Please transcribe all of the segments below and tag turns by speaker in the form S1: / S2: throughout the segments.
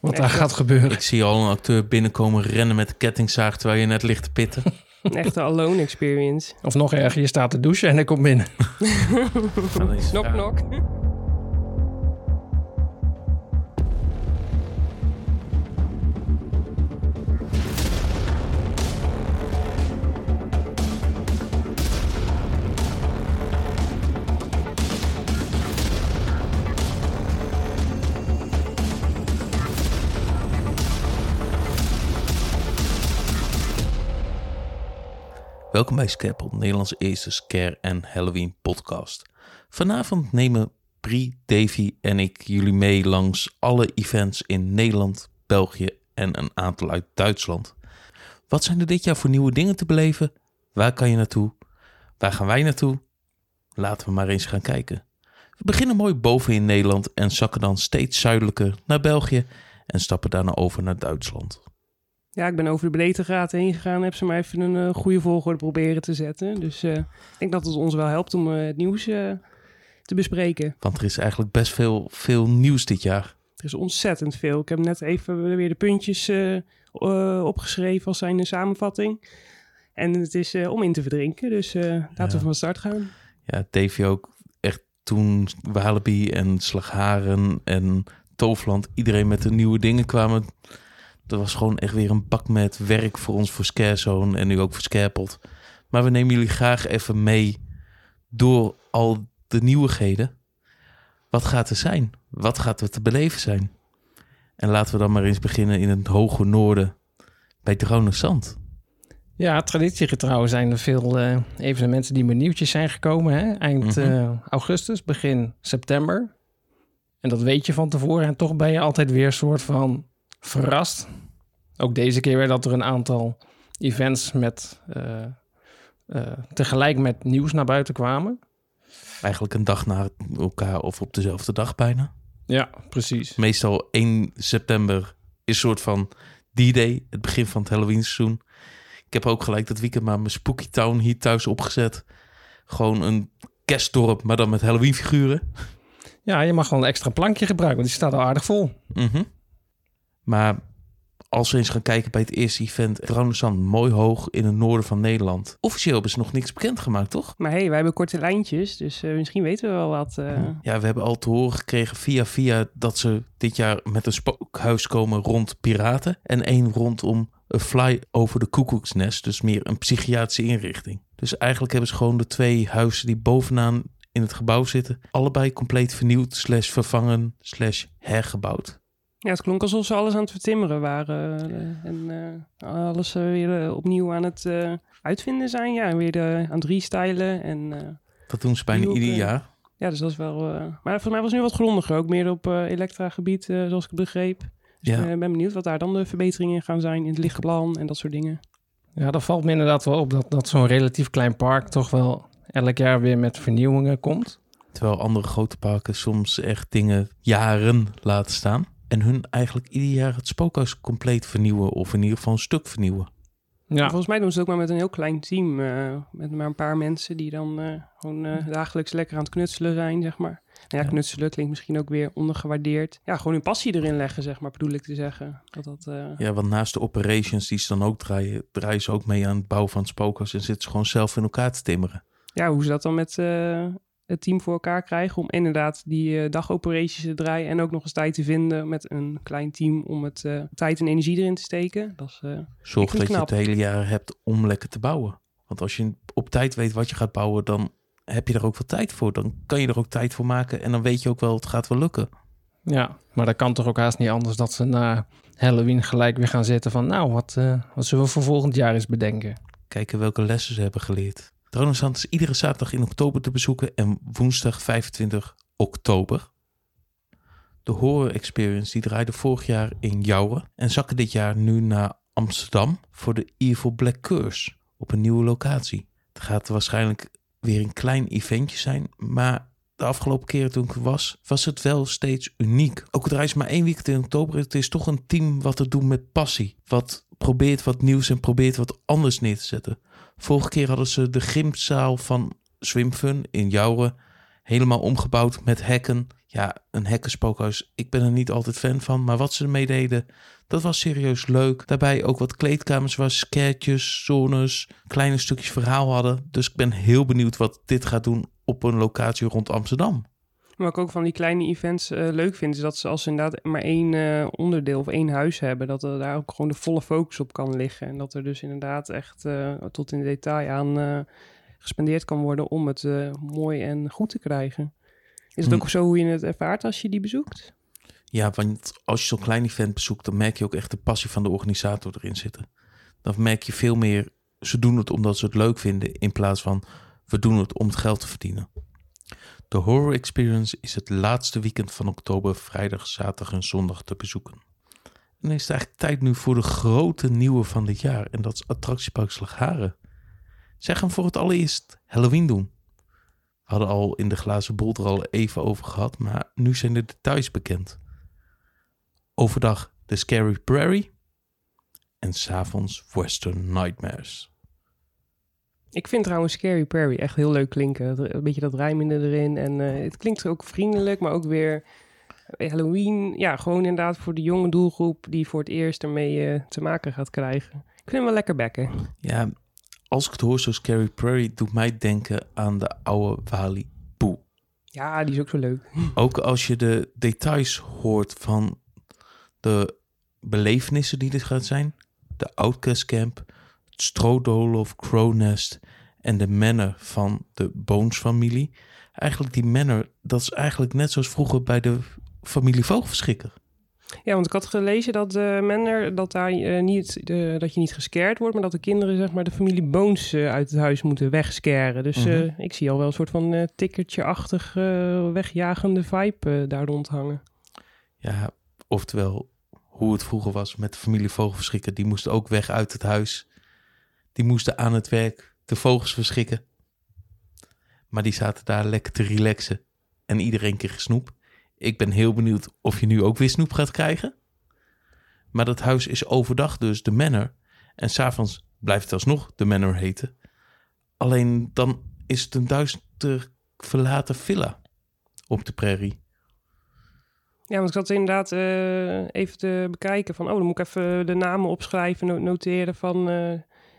S1: wat daar gaat gebeuren.
S2: Ik zie al een acteur binnenkomen rennen met de kettingzaag terwijl je net ligt te pitten.
S3: Een echte alone experience.
S1: Of nog erger, je staat te douchen en hij komt binnen.
S3: Knock,
S2: raar.
S3: knock.
S2: Welkom bij Scarepot, Nederlands eerste scare en Halloween podcast. Vanavond nemen Brie, Davy en ik jullie mee langs alle events in Nederland, België en een aantal uit Duitsland. Wat zijn er dit jaar voor nieuwe dingen te beleven? Waar kan je naartoe? Waar gaan wij naartoe? Laten we maar eens gaan kijken. We beginnen mooi boven in Nederland en zakken dan steeds zuidelijker naar België en stappen daarna over naar Duitsland.
S3: Ja, ik ben over de breedtegraad heen gegaan. Heb ze maar even een eh, goede volgorde proberen te zetten. Dus eh, ik denk dat het ons wel helpt om eh, het nieuws te bespreken.
S2: Want er is eigenlijk best veel, veel nieuws dit jaar.
S3: Er is ontzettend veel. Ik heb net even weer de puntjes opgeschreven als zijn samenvatting. En het is om in te verdrinken. Dus laten
S2: Ja.
S3: we van start gaan.
S2: Ja, Davy ook echt toen Walibi en Slagharen en Toofland, iedereen met de nieuwe dingen kwamen. Dat was gewoon echt weer een bak met werk voor ons voor Scarezone en nu ook voor Scarepot. Maar we nemen jullie graag even mee door al de nieuwigheden. Wat gaat er zijn? Wat gaat er te beleven zijn? En laten we dan maar eens beginnen in het hoge noorden bij Zand.
S1: Ja, traditiegetrouw zijn er veel eh, evenementen die met nieuwtjes zijn gekomen. Hè? Eind
S2: Mhm.
S1: eh, augustus, begin september. En dat weet je van tevoren. En toch ben je altijd weer een soort van verrast. Ook deze keer weer dat er een aantal events met, eh, tegelijk met nieuws naar buiten kwamen.
S2: Eigenlijk een dag na elkaar of op dezelfde dag bijna.
S1: Ja, precies.
S2: meestal 1 september is een soort van D-Day, het begin van het Halloween seizoen. Ik heb ook gelijk dat weekend maar mijn Spooky Town hier thuis opgezet. Gewoon een kerstdorp, maar dan met Halloween figuren.
S1: Ja, je mag wel een extra plankje gebruiken, want die staat al aardig vol.
S2: Mhm. Maar als we eens gaan kijken bij het eerste event, Drouwenzand, mooi hoog in het noorden van Nederland. Officieel hebben ze nog niks bekendgemaakt, toch?
S3: Maar hey, wij hebben korte lijntjes. Dus eh, misschien weten we wel wat. eh.
S2: Ja, we hebben al te horen gekregen via via dat ze dit jaar met een spookhuis komen rond piraten. En één rondom een fly over de koekoeksnest. Dus meer een psychiatrische inrichting. Dus eigenlijk hebben ze gewoon de twee huizen die bovenaan in het gebouw zitten. Allebei compleet vernieuwd, slash vervangen, slash hergebouwd.
S3: Ja, het klonk alsof ze alles aan het vertimmeren waren. eh, en eh, alles eh, weer opnieuw aan het eh, uitvinden zijn. Ja, en weer de, aan het restylen. En eh,
S2: Dat doen ze bijna ieder jaar.
S3: ja, dus dat is wel... eh, maar volgens mij was het nu wat grondiger. Ook meer op eh elektra-gebied, eh, zoals ik het begreep. Dus
S2: Ja.
S3: ik ben benieuwd wat daar dan de verbeteringen gaan zijn in het lichtplan en dat soort dingen.
S1: Ja, dat valt me inderdaad wel op dat, dat zo'n relatief klein park toch wel elk jaar weer met vernieuwingen komt.
S2: Terwijl andere grote parken soms echt dingen jaren laten staan. En hun eigenlijk ieder jaar het spookhuis compleet vernieuwen. Of in ieder geval een stuk vernieuwen.
S1: Ja,
S3: Volgens mij doen ze het ook maar met een heel klein team. eh, met maar een paar mensen die dan eh, gewoon eh, dagelijks lekker aan het knutselen zijn, zeg maar. Nou ja,
S2: Ja.
S3: knutselen klinkt misschien ook weer ondergewaardeerd. Ja, gewoon hun passie erin leggen, zeg maar, bedoel ik te zeggen. Dat dat... eh,
S2: Ja, want naast de operations die ze dan ook draaien, draaien ze ook mee aan het bouwen van het spookhuis en zitten ze gewoon zelf in elkaar te timmeren.
S3: ja, hoe ze dat dan met eh, het team voor elkaar krijgen om inderdaad die eh, dagoperations te draaien en ook nog eens tijd te vinden met een klein team om het eh, tijd en energie erin te steken. Dat is, eh,
S2: Zorg dat je het hele jaar hebt om lekker te bouwen. Want als je op tijd weet wat je gaat bouwen, dan heb je er ook wel tijd voor. Dan kan je er ook tijd voor maken en dan weet je ook wel, het gaat wel lukken.
S1: ja, maar dat kan toch ook haast niet anders dat ze na Halloween gelijk weer gaan zitten van... nou, wat, eh, wat zullen we voor volgend jaar eens bedenken?
S2: Kijken welke lessen ze hebben geleerd. Dronenstand is iedere zaterdag in oktober te bezoeken en woensdag 25 oktober. De Horror Experience die draaide vorig jaar in Jouwen en zakken dit jaar nu naar Amsterdam voor de Evil Black Curse op een nieuwe locatie. Het gaat waarschijnlijk weer een klein eventje zijn, maar de afgelopen keren toen ik was, was het wel steeds uniek. Ook het reis maar één weekend in oktober. Het is toch een team wat het doet met passie. Wat probeert wat nieuws en probeert wat anders neer te zetten. Vorige keer hadden ze de gymzaal van Swimfun in Jouwen Helemaal omgebouwd met hekken. Ja, een hekkenspookhuis. Ik ben er niet altijd fan van. Maar wat ze ermee deden, dat was serieus leuk. Daarbij ook wat kleedkamers waar scaretjes, zones, kleine stukjes verhaal hadden. Dus ik ben heel benieuwd wat dit gaat doen op een locatie rond Amsterdam.
S3: Wat ik ook van die kleine events eh, leuk vind, is dat ze als ze inderdaad maar één eh, onderdeel of één huis hebben, dat er daar ook gewoon de volle focus op kan liggen. En dat er dus inderdaad echt eh, tot in detail aan gespendeerd kan worden om het mooi en goed te krijgen. Is het
S2: Hmm.
S3: ook zo hoe je het ervaart als je die bezoekt?
S2: Ja, want als je zo'n klein event bezoekt, dan merk je ook echt de passie van de organisator erin zitten. Dan merk je veel meer, ze doen het omdat ze het leuk vinden, in plaats van we doen het om het geld te verdienen. De Horror Experience is het laatste weekend van oktober, vrijdag, zaterdag en zondag te bezoeken. En is het eigenlijk tijd nu voor de grote nieuwe van dit jaar, en dat is Attractiepark Slagharen. Zij gaan voor het allereerst Halloween doen. We hadden al in de glazen bol er al even over gehad, maar nu zijn de details bekend. Overdag de Scary Prairie en s'avonds Western Nightmares.
S3: Ik vind trouwens Scary Prairie echt heel leuk klinken. Een beetje dat rijmende erin. En eh, het klinkt ook vriendelijk, maar ook weer Halloween. Ja, gewoon inderdaad voor de jonge doelgroep die voor het eerst ermee eh, te maken gaat krijgen. Ik vind hem wel lekker bekken.
S2: Ja, als ik het hoor, zo Scary Prairie doet mij denken aan de oude Wali Poe.
S3: Ja, die is ook zo leuk.
S2: Ook als je de details hoort van de belevenissen die er gaat zijn. De Outcast Camp, het Stroodolhof, Crownest en de manor van de Bones-familie. Eigenlijk die manor, dat is eigenlijk net zoals vroeger bij de familie Vogelverschrikker.
S3: Ja, want ik had gelezen dat de Manor, dat, daar, eh, niet, de, dat je niet gescared wordt, maar dat de kinderen zeg maar de familie Bones eh, uit het huis moeten wegscaren. Dus eh,
S2: Mhm.
S3: ik zie al wel een soort van eh tikkertje-achtig eh, wegjagende vibe eh, daar rondhangen.
S2: Ja, oftewel hoe het vroeger was met de familie Vogelverschrikker. Die moesten ook weg uit het huis. Die moesten aan het werk de vogels verschrikken. Maar die zaten daar lekker te relaxen. En iedereen kreeg snoep. Ik ben heel benieuwd of je nu ook weer snoep gaat krijgen. Maar dat huis is overdag dus de manor. En s'avonds blijft het alsnog de manor heten. Alleen dan is het een duister verlaten villa op de prairie.
S3: Ja, want ik zat inderdaad eh, even te bekijken van, oh, dan moet ik even de namen opschrijven, no- noteren van eh,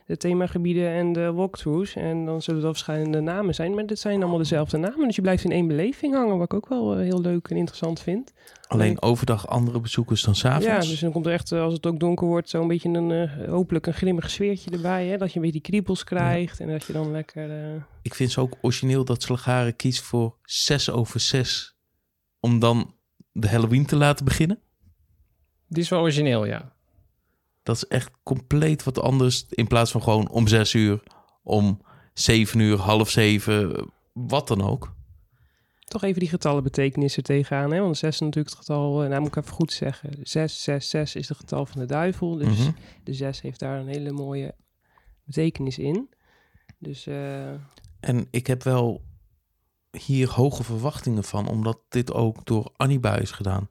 S3: de themagebieden en de walkthroughs. En dan zullen er verschillende namen zijn, maar dit zijn allemaal dezelfde namen. Dus je blijft in één beleving hangen, wat ik ook wel eh, heel leuk en interessant vind.
S2: Alleen overdag andere bezoekers dan s'avonds.
S3: Ja, dus dan komt er echt, eh, als het ook donker wordt, zo'n beetje een, eh, hopelijk een grimmig sfeertje erbij. Hè? Dat je een beetje die kriebels krijgt en dat je dan lekker... eh,
S2: Ik vind ze ook origineel dat Slagaren kiest voor 6 over 6. Om dan de Halloween te laten beginnen.
S1: Die is wel origineel, ja.
S2: Dat is echt compleet wat anders. In plaats van gewoon om 6 uur, om 7 uur, half 7, wat dan ook.
S3: toch even die getallen betekenissen tegenaan. Hè? Want 6 is natuurlijk het getal, eh, nou moet ik even goed zeggen. 6, 6, 6 is het getal van de duivel. Dus
S2: Mhm.
S3: de 6 heeft daar een hele mooie betekenis in. Dus eh,
S2: En ik heb wel hier hoge verwachtingen van, omdat dit ook door Aniba is gedaan.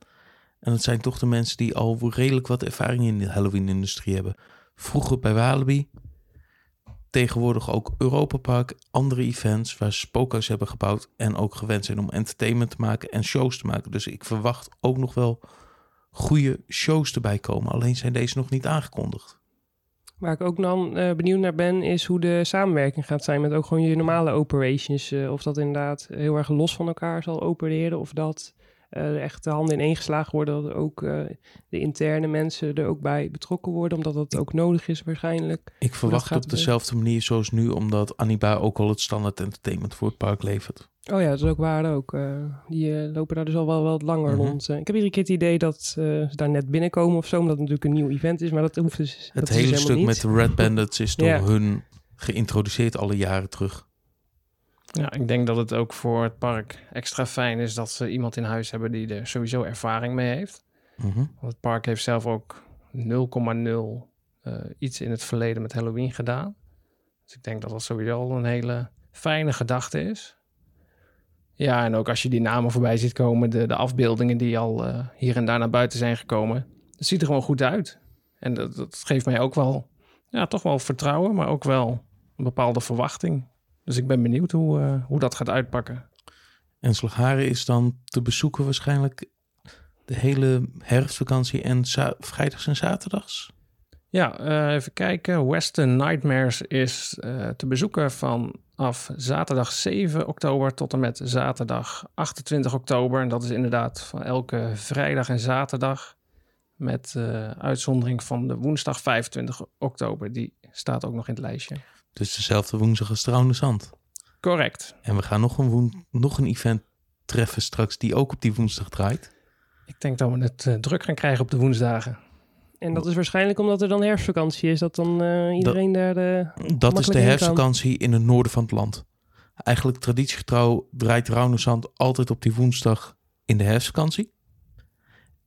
S2: En het zijn toch de mensen die al redelijk wat ervaring in de Halloween-industrie hebben. Vroeger bij Walibi, tegenwoordig ook Europa Park, andere events waar spookhuis hebben gebouwd en ook gewend zijn om entertainment te maken en shows te maken. Dus ik verwacht ook nog wel goede shows erbij komen. Alleen zijn deze nog niet aangekondigd.
S3: waar ik ook dan eh, benieuwd naar ben, is hoe de samenwerking gaat zijn met ook gewoon je normale operations. Eh, of dat inderdaad heel erg los van elkaar zal opereren. Of dat eh, echt de handen ineen geslagen worden. Dat ook eh, de interne mensen er ook bij betrokken worden. Omdat dat ook nodig is waarschijnlijk.
S2: Ik verwacht op dezelfde manier zoals nu, omdat Aniba ook al het standaard entertainment voor het park levert.
S3: Oh ja, dat is ook waar ook. eh, die lopen daar dus al wel wat langer
S2: Mhm.
S3: rond. Ik heb iedere keer het idee dat ze daar net binnenkomen of zo, omdat het natuurlijk een nieuw event is. Maar dat hoeft dus
S2: Het
S3: dus
S2: hele stuk
S3: niet.
S2: met de Red Bandits is door
S3: Ja.
S2: hun geïntroduceerd alle jaren terug.
S1: Ja, ik denk dat het ook voor het park extra fijn is dat ze iemand in huis hebben die er sowieso ervaring mee heeft.
S2: Mhm.
S1: Want het park heeft zelf ook 0,0 eh, iets in het verleden met Halloween gedaan. Dus ik denk dat dat sowieso al een hele fijne gedachte is. Ja, en ook als je die namen voorbij ziet komen, de, de afbeeldingen die al eh, hier en daar naar buiten zijn gekomen. Het ziet er gewoon goed uit. En dat, dat geeft mij ook wel, ja, toch wel vertrouwen, maar ook wel een bepaalde verwachting. Dus ik ben benieuwd hoe, eh, hoe dat gaat uitpakken.
S2: En Slagharen is dan te bezoeken waarschijnlijk de hele herfstvakantie en vrijdags en zaterdags.
S1: Ja, eh, even kijken. Western Nightmares is eh, te bezoeken vanaf zaterdag 7 oktober tot en met zaterdag 28 oktober. En dat is inderdaad van elke vrijdag en zaterdag. Met uitzondering van de woensdag 25 oktober. Die staat ook nog in het lijstje.
S2: Dus dezelfde woensdag als Trouwende Zand.
S1: Correct.
S2: En we gaan nog een, woen- nog een event treffen straks die ook op die woensdag draait.
S1: Ik denk dat we het eh, druk gaan krijgen op de woensdagen.
S3: En dat is waarschijnlijk omdat er dan herfstvakantie is, dat dan eh, iedereen daar de...
S2: Dat is de herfstvakantie in het noorden van het land. Eigenlijk traditiegetrouw draait Trouwende Zand altijd op die woensdag in de herfstvakantie.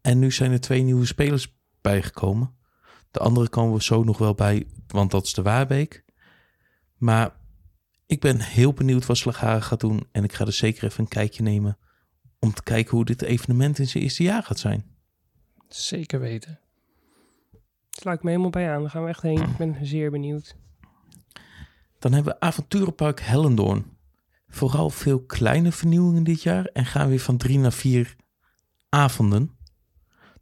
S2: En nu zijn er twee nieuwe spelers bijgekomen. De andere komen we zo nog wel bij, want dat is de Waarbeek. Maar ik ben heel benieuwd wat Slagharen gaat doen. En ik ga er zeker even een kijkje nemen om te kijken hoe dit evenement in zijn eerste jaar gaat zijn.
S1: Zeker weten.
S3: Sluit ik me helemaal bij aan. Daar gaan we echt heen. Ik ben zeer benieuwd.
S2: Dan hebben we avonturenpark Hellendoorn. Vooral veel kleine vernieuwingen dit jaar en gaan weer van drie naar vier avonden.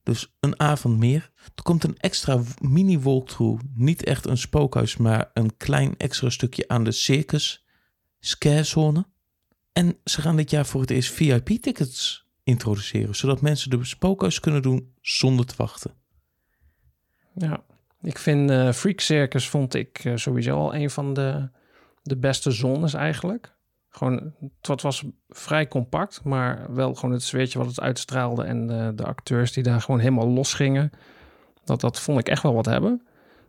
S2: Dus een avond meer. Er komt een extra mini walkthrough. Niet echt een spookhuis, maar een klein extra stukje aan de circus scarezone. En ze gaan dit jaar voor het eerst VIP-tickets introduceren, zodat mensen de spookhuis kunnen doen zonder te wachten.
S1: Ja, ik vind eh, Freak Circus vond ik eh, sowieso al een van de, de beste zones eigenlijk. Gewoon, het was vrij compact, maar wel gewoon het sfeertje wat het uitstraalde en eh, de acteurs die daar gewoon helemaal los gingen. Dat, dat vond ik echt wel wat hebben.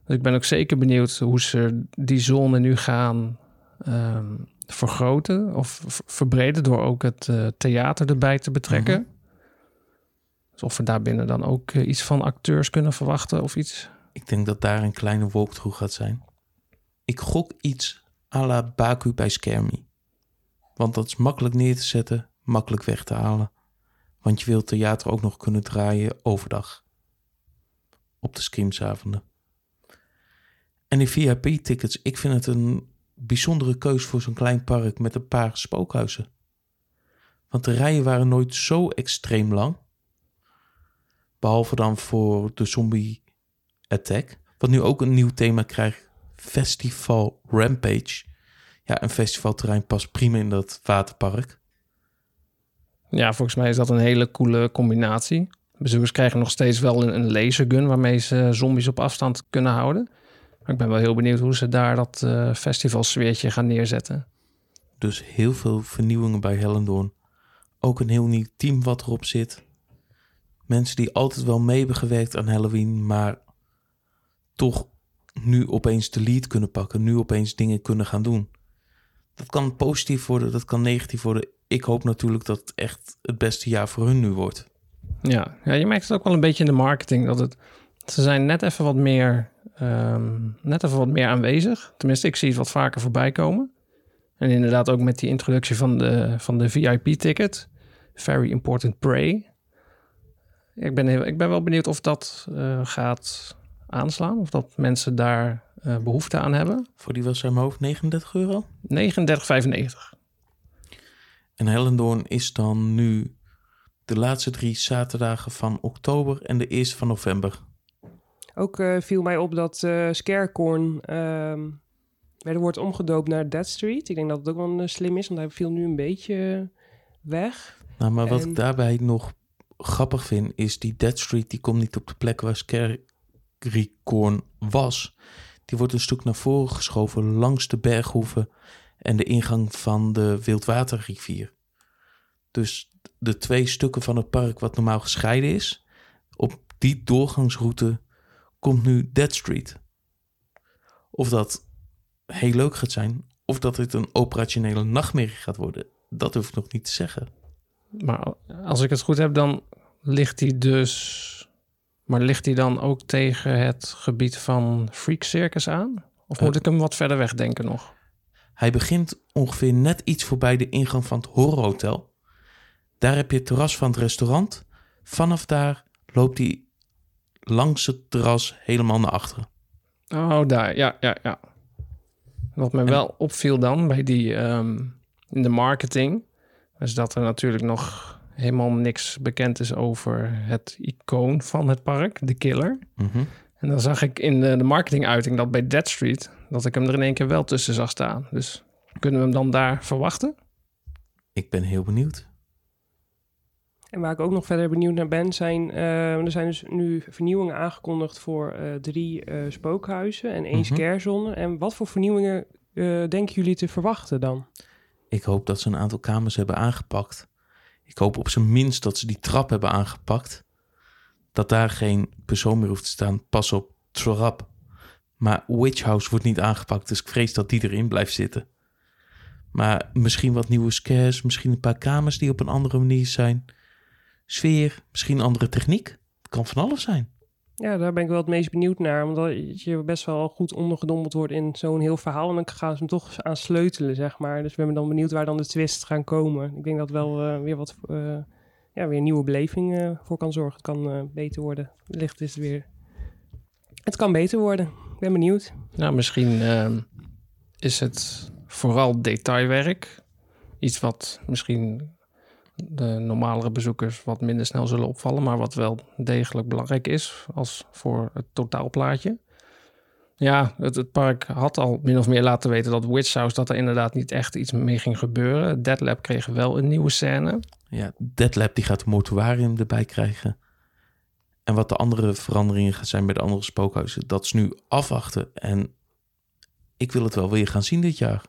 S1: Dus ik ben ook zeker benieuwd hoe ze die zone nu gaan ehm, vergroten of verbreden door ook het eh, theater erbij te betrekken. Dus of we daarbinnen dan ook eh, iets van acteurs kunnen verwachten of iets.
S2: Ik denk dat daar een kleine walkthrough gaat zijn. Ik gok iets à la Baku bij Skermy. Want dat is makkelijk neer te zetten, makkelijk weg te halen. Want je wilt theater ook nog kunnen draaien overdag. Op de screamsavonden. En die VIP-tickets, ik vind het een bijzondere keus voor zo'n klein park met een paar spookhuizen. Want de rijen waren nooit zo extreem lang. Behalve dan voor de zombie Attack. Wat nu ook een nieuw thema krijgt. Festival Rampage. Ja, een festivalterrein past prima in dat waterpark.
S1: Ja, volgens mij is dat een hele coole combinatie. Bezoekers krijgen nog steeds wel een, lasergun waarmee ze zombies op afstand kunnen houden. Maar ik ben wel heel benieuwd hoe ze daar dat eh festivalsfeertje gaan neerzetten.
S2: Dus heel veel vernieuwingen bij Hellendoorn. Ook een heel nieuw team wat erop zit. Mensen die altijd wel mee hebben gewerkt aan Halloween, maar toch nu opeens de lead kunnen pakken. Nu opeens dingen kunnen gaan doen. Dat kan positief worden, dat kan negatief worden. Ik hoop natuurlijk dat het echt het beste jaar voor hun nu wordt.
S1: Ja, ja je merkt het ook wel een beetje in de marketing. Dat het, ze zijn net even wat meer, ehm, net even wat meer aanwezig. Tenminste, ik zie het wat vaker voorbij komen. En inderdaad ook met die introductie van de, van de VIP-ticket. Very important prey. Ik ben, heel, ik ben wel benieuwd of dat eh, gaat aanslaan. Of dat mensen daar eh, behoefte aan hebben.
S2: Voor die was zijn hoofd 39 euro.
S1: 39,95.
S2: En Hellendoorn is dan nu de laatste drie zaterdagen van oktober en de eerste van november.
S3: Ook eh, viel mij op dat eh Scarecorn ehm weer wordt omgedoopt naar Dead Street. Ik denk dat het ook wel slim is, want hij viel nu een beetje weg.
S2: Nou, maar wat
S3: En-
S2: ik daarbij nog grappig vind, is die Dead Street, die komt niet op de plek waar Scarycorn was. Die wordt een stuk naar voren geschoven langs de berghoeven en de ingang van de Wildwaterrivier. Dus de twee stukken van het park wat normaal gescheiden is, op die doorgangsroute komt nu Dead Street. Of dat heel leuk gaat zijn, of dat het een operationele nachtmerrie gaat worden, dat hoef ik nog niet te zeggen.
S1: Maar als ik het goed heb, dan ligt hij dus... Maar ligt hij dan ook tegen het gebied van Freak Circus aan? Of
S2: Eh.
S1: moet ik hem wat verder weg denken nog?
S2: Hij begint ongeveer net iets voorbij de ingang van het horrorhotel. Daar heb je het terras van het restaurant. Vanaf daar loopt hij langs het terras helemaal naar achteren.
S1: Oh, daar. Ja, ja, ja. Wat me wel opviel dan bij die... ehm, in de marketing... is dat er natuurlijk nog helemaal niks bekend is over het icoon van het park, de killer.
S2: Mhm.
S1: En dan zag ik in de, de marketinguiting dat bij Dead Street, dat ik hem er in één keer wel tussen zag staan. Dus kunnen we hem dan daar verwachten?
S2: Ik ben heel benieuwd.
S3: En waar ik ook nog verder benieuwd naar ben, zijn eh, er zijn dus nu vernieuwingen aangekondigd voor eh, drie eh, spookhuizen en één scarezone. En wat voor vernieuwingen eh, denken jullie te verwachten dan?
S2: Ik hoop dat ze een aantal kamers hebben aangepakt. Ik hoop op zijn minst dat ze die trap hebben aangepakt. Dat daar geen persoon meer hoeft te staan. Pas op, trap. Maar Witch House wordt niet aangepakt, dus ik vrees dat die erin blijft zitten. Maar misschien wat nieuwe scares, misschien een paar kamers die op een andere manier zijn. Sfeer, misschien andere techniek. Het kan van alles zijn.
S3: Ja, daar ben ik wel het meest benieuwd naar. Omdat je best wel goed ondergedompeld wordt in zo'n heel verhaal. En dan gaan ze hem toch aan sleutelen, zeg maar. Dus we zijn dan benieuwd waar dan de twists gaan komen. Ik denk dat wel eh, weer wat... eh, ja, weer nieuwe beleving eh, voor kan zorgen. Het kan beter worden. Licht is het weer... Het kan beter worden. Ik ben benieuwd.
S1: Nou, misschien ehm, is het vooral detailwerk. Iets wat misschien de normalere bezoekers wat minder snel zullen opvallen, maar wat wel degelijk belangrijk is als voor het totaalplaatje. Ja, het, het park had al min of meer laten weten dat Witch House dat er inderdaad niet echt iets mee ging gebeuren. Dead Lab kreeg wel een nieuwe scène.
S2: Ja, Deadlab die gaat mortuarium erbij krijgen. En wat de andere veranderingen gaan zijn bij de andere spookhuizen, dat is nu afwachten. En ik wil het wel weer gaan zien dit jaar.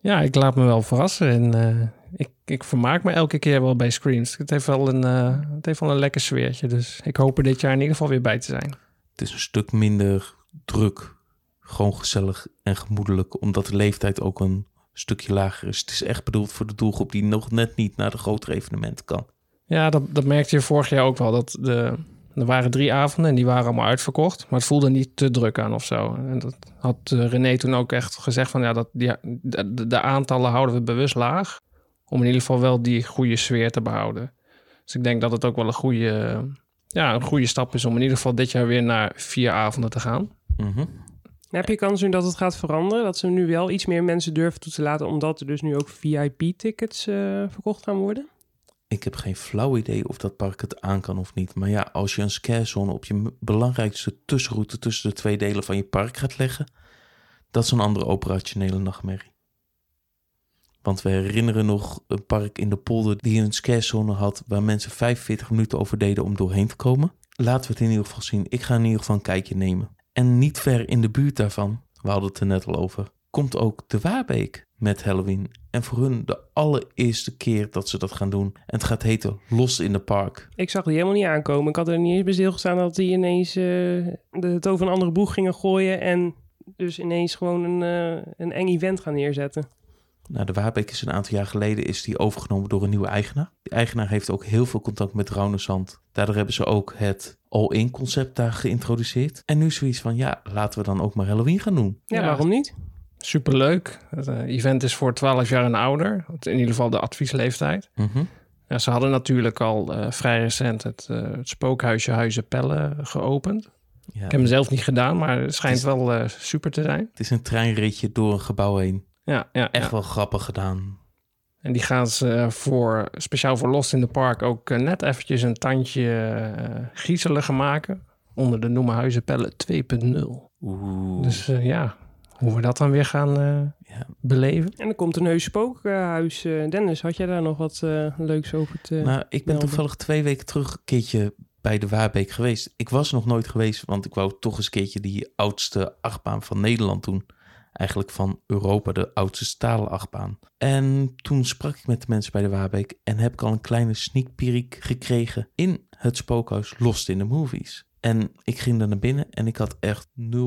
S1: Ja, ik laat me wel verrassen en ik, ik vermaak me elke keer wel bij Screams. Het heeft wel een, eh, het heeft wel een lekker sfeertje, dus ik hoop er dit jaar in ieder geval weer bij te zijn.
S2: Het is een stuk minder druk. Gewoon gezellig en gemoedelijk, omdat de leeftijd ook een stukje lager is. Het is echt bedoeld voor de doelgroep die nog net niet naar de grotere evenementen kan.
S1: Ja, dat, dat merkte je vorig jaar ook wel. Dat de, er waren drie avonden en die waren allemaal uitverkocht. Maar het voelde niet te druk aan of zo. En dat had eh, René toen ook echt gezegd van ja, dat die, de- de aantallen houden we bewust laag. Om in ieder geval wel die goede sfeer te behouden. Dus ik denk dat het ook wel een goede, ja, een goede stap is om in ieder geval dit jaar weer naar vier avonden te gaan.
S2: Mhm.
S3: Heb je kans nu dat het gaat veranderen? Dat ze nu wel iets meer mensen durven toe te laten, omdat er dus nu ook VIP-tickets eh, verkocht gaan worden?
S2: Ik heb geen flauw idee of dat park het aan kan of niet. Maar ja, als je een scarezone op je belangrijkste tussenroute tussen de twee delen van je park gaat leggen, dat is een andere operationele nachtmerrie. Want we herinneren nog een park in de polder die een scarezone had waar mensen 45 minuten over deden om doorheen te komen. Laten we het in ieder geval zien. Ik ga in ieder geval een kijkje nemen. En niet ver in de buurt daarvan, we hadden het er net al over, komt ook de Waarbeek met Halloween. En voor hun de allereerste keer dat ze dat gaan doen. En het gaat heten Los in de Park.
S3: Ik zag die helemaal niet aankomen. Ik had er niet eens bij stilgestaan dat die ineens eh, de, het over een andere boeg gingen gooien. En dus ineens gewoon een, eh, een eng event gaan neerzetten.
S2: Nou, de Waarbeek is een aantal jaar geleden is die overgenomen door een nieuwe eigenaar. Die eigenaar heeft ook heel veel contact met Raunersand. Daardoor hebben ze ook het all-in concept daar geïntroduceerd. En nu zoiets van, ja, laten we dan ook maar Halloween gaan doen.
S3: Ja,
S1: Ja.
S3: waarom niet?
S1: Superleuk. Het eh, event is voor 12 jaar en ouder. In ieder geval de adviesleeftijd.
S2: Mhm.
S1: Ja, ze hadden natuurlijk al eh, vrij recent het, eh, het spookhuisje Huizen Pelle geopend.
S2: Ja,
S1: Ik heb hem zelf niet gedaan, maar het schijnt
S2: is-
S1: wel eh, super te zijn.
S2: Het is een treinritje door een gebouw heen.
S1: Ja, ja,
S2: Echt
S1: ja.
S2: wel grappig gedaan.
S1: En die gaan ze eh, voor, speciaal voor Lost in the Park ook eh, net eventjes een tandje griezeliger maken. Onder de noemer Huizen Pelle 2.0.
S2: Oeh.
S1: Dus eh, ja, hoe we dat dan weer gaan eh,
S2: Ja.
S1: beleven.
S3: En er komt een heus spookhuis. eh, Dennis, had jij daar nog wat eh, leuks over te...
S2: Nou, ik ben
S3: melden.
S2: toevallig twee weken terug een keertje bij de Waarbeek geweest. Ik was nog nooit geweest, want ik wou toch eens een keertje die oudste achtbaan van Nederland doen. Eigenlijk van Europa, de oudste stalen achtbaan. En toen sprak ik met de mensen bij de Waarbeek en heb ik al een kleine sneak peek gekregen in het spookhuis Lost in the Movies. En ik ging daar naar binnen en ik had echt 0,0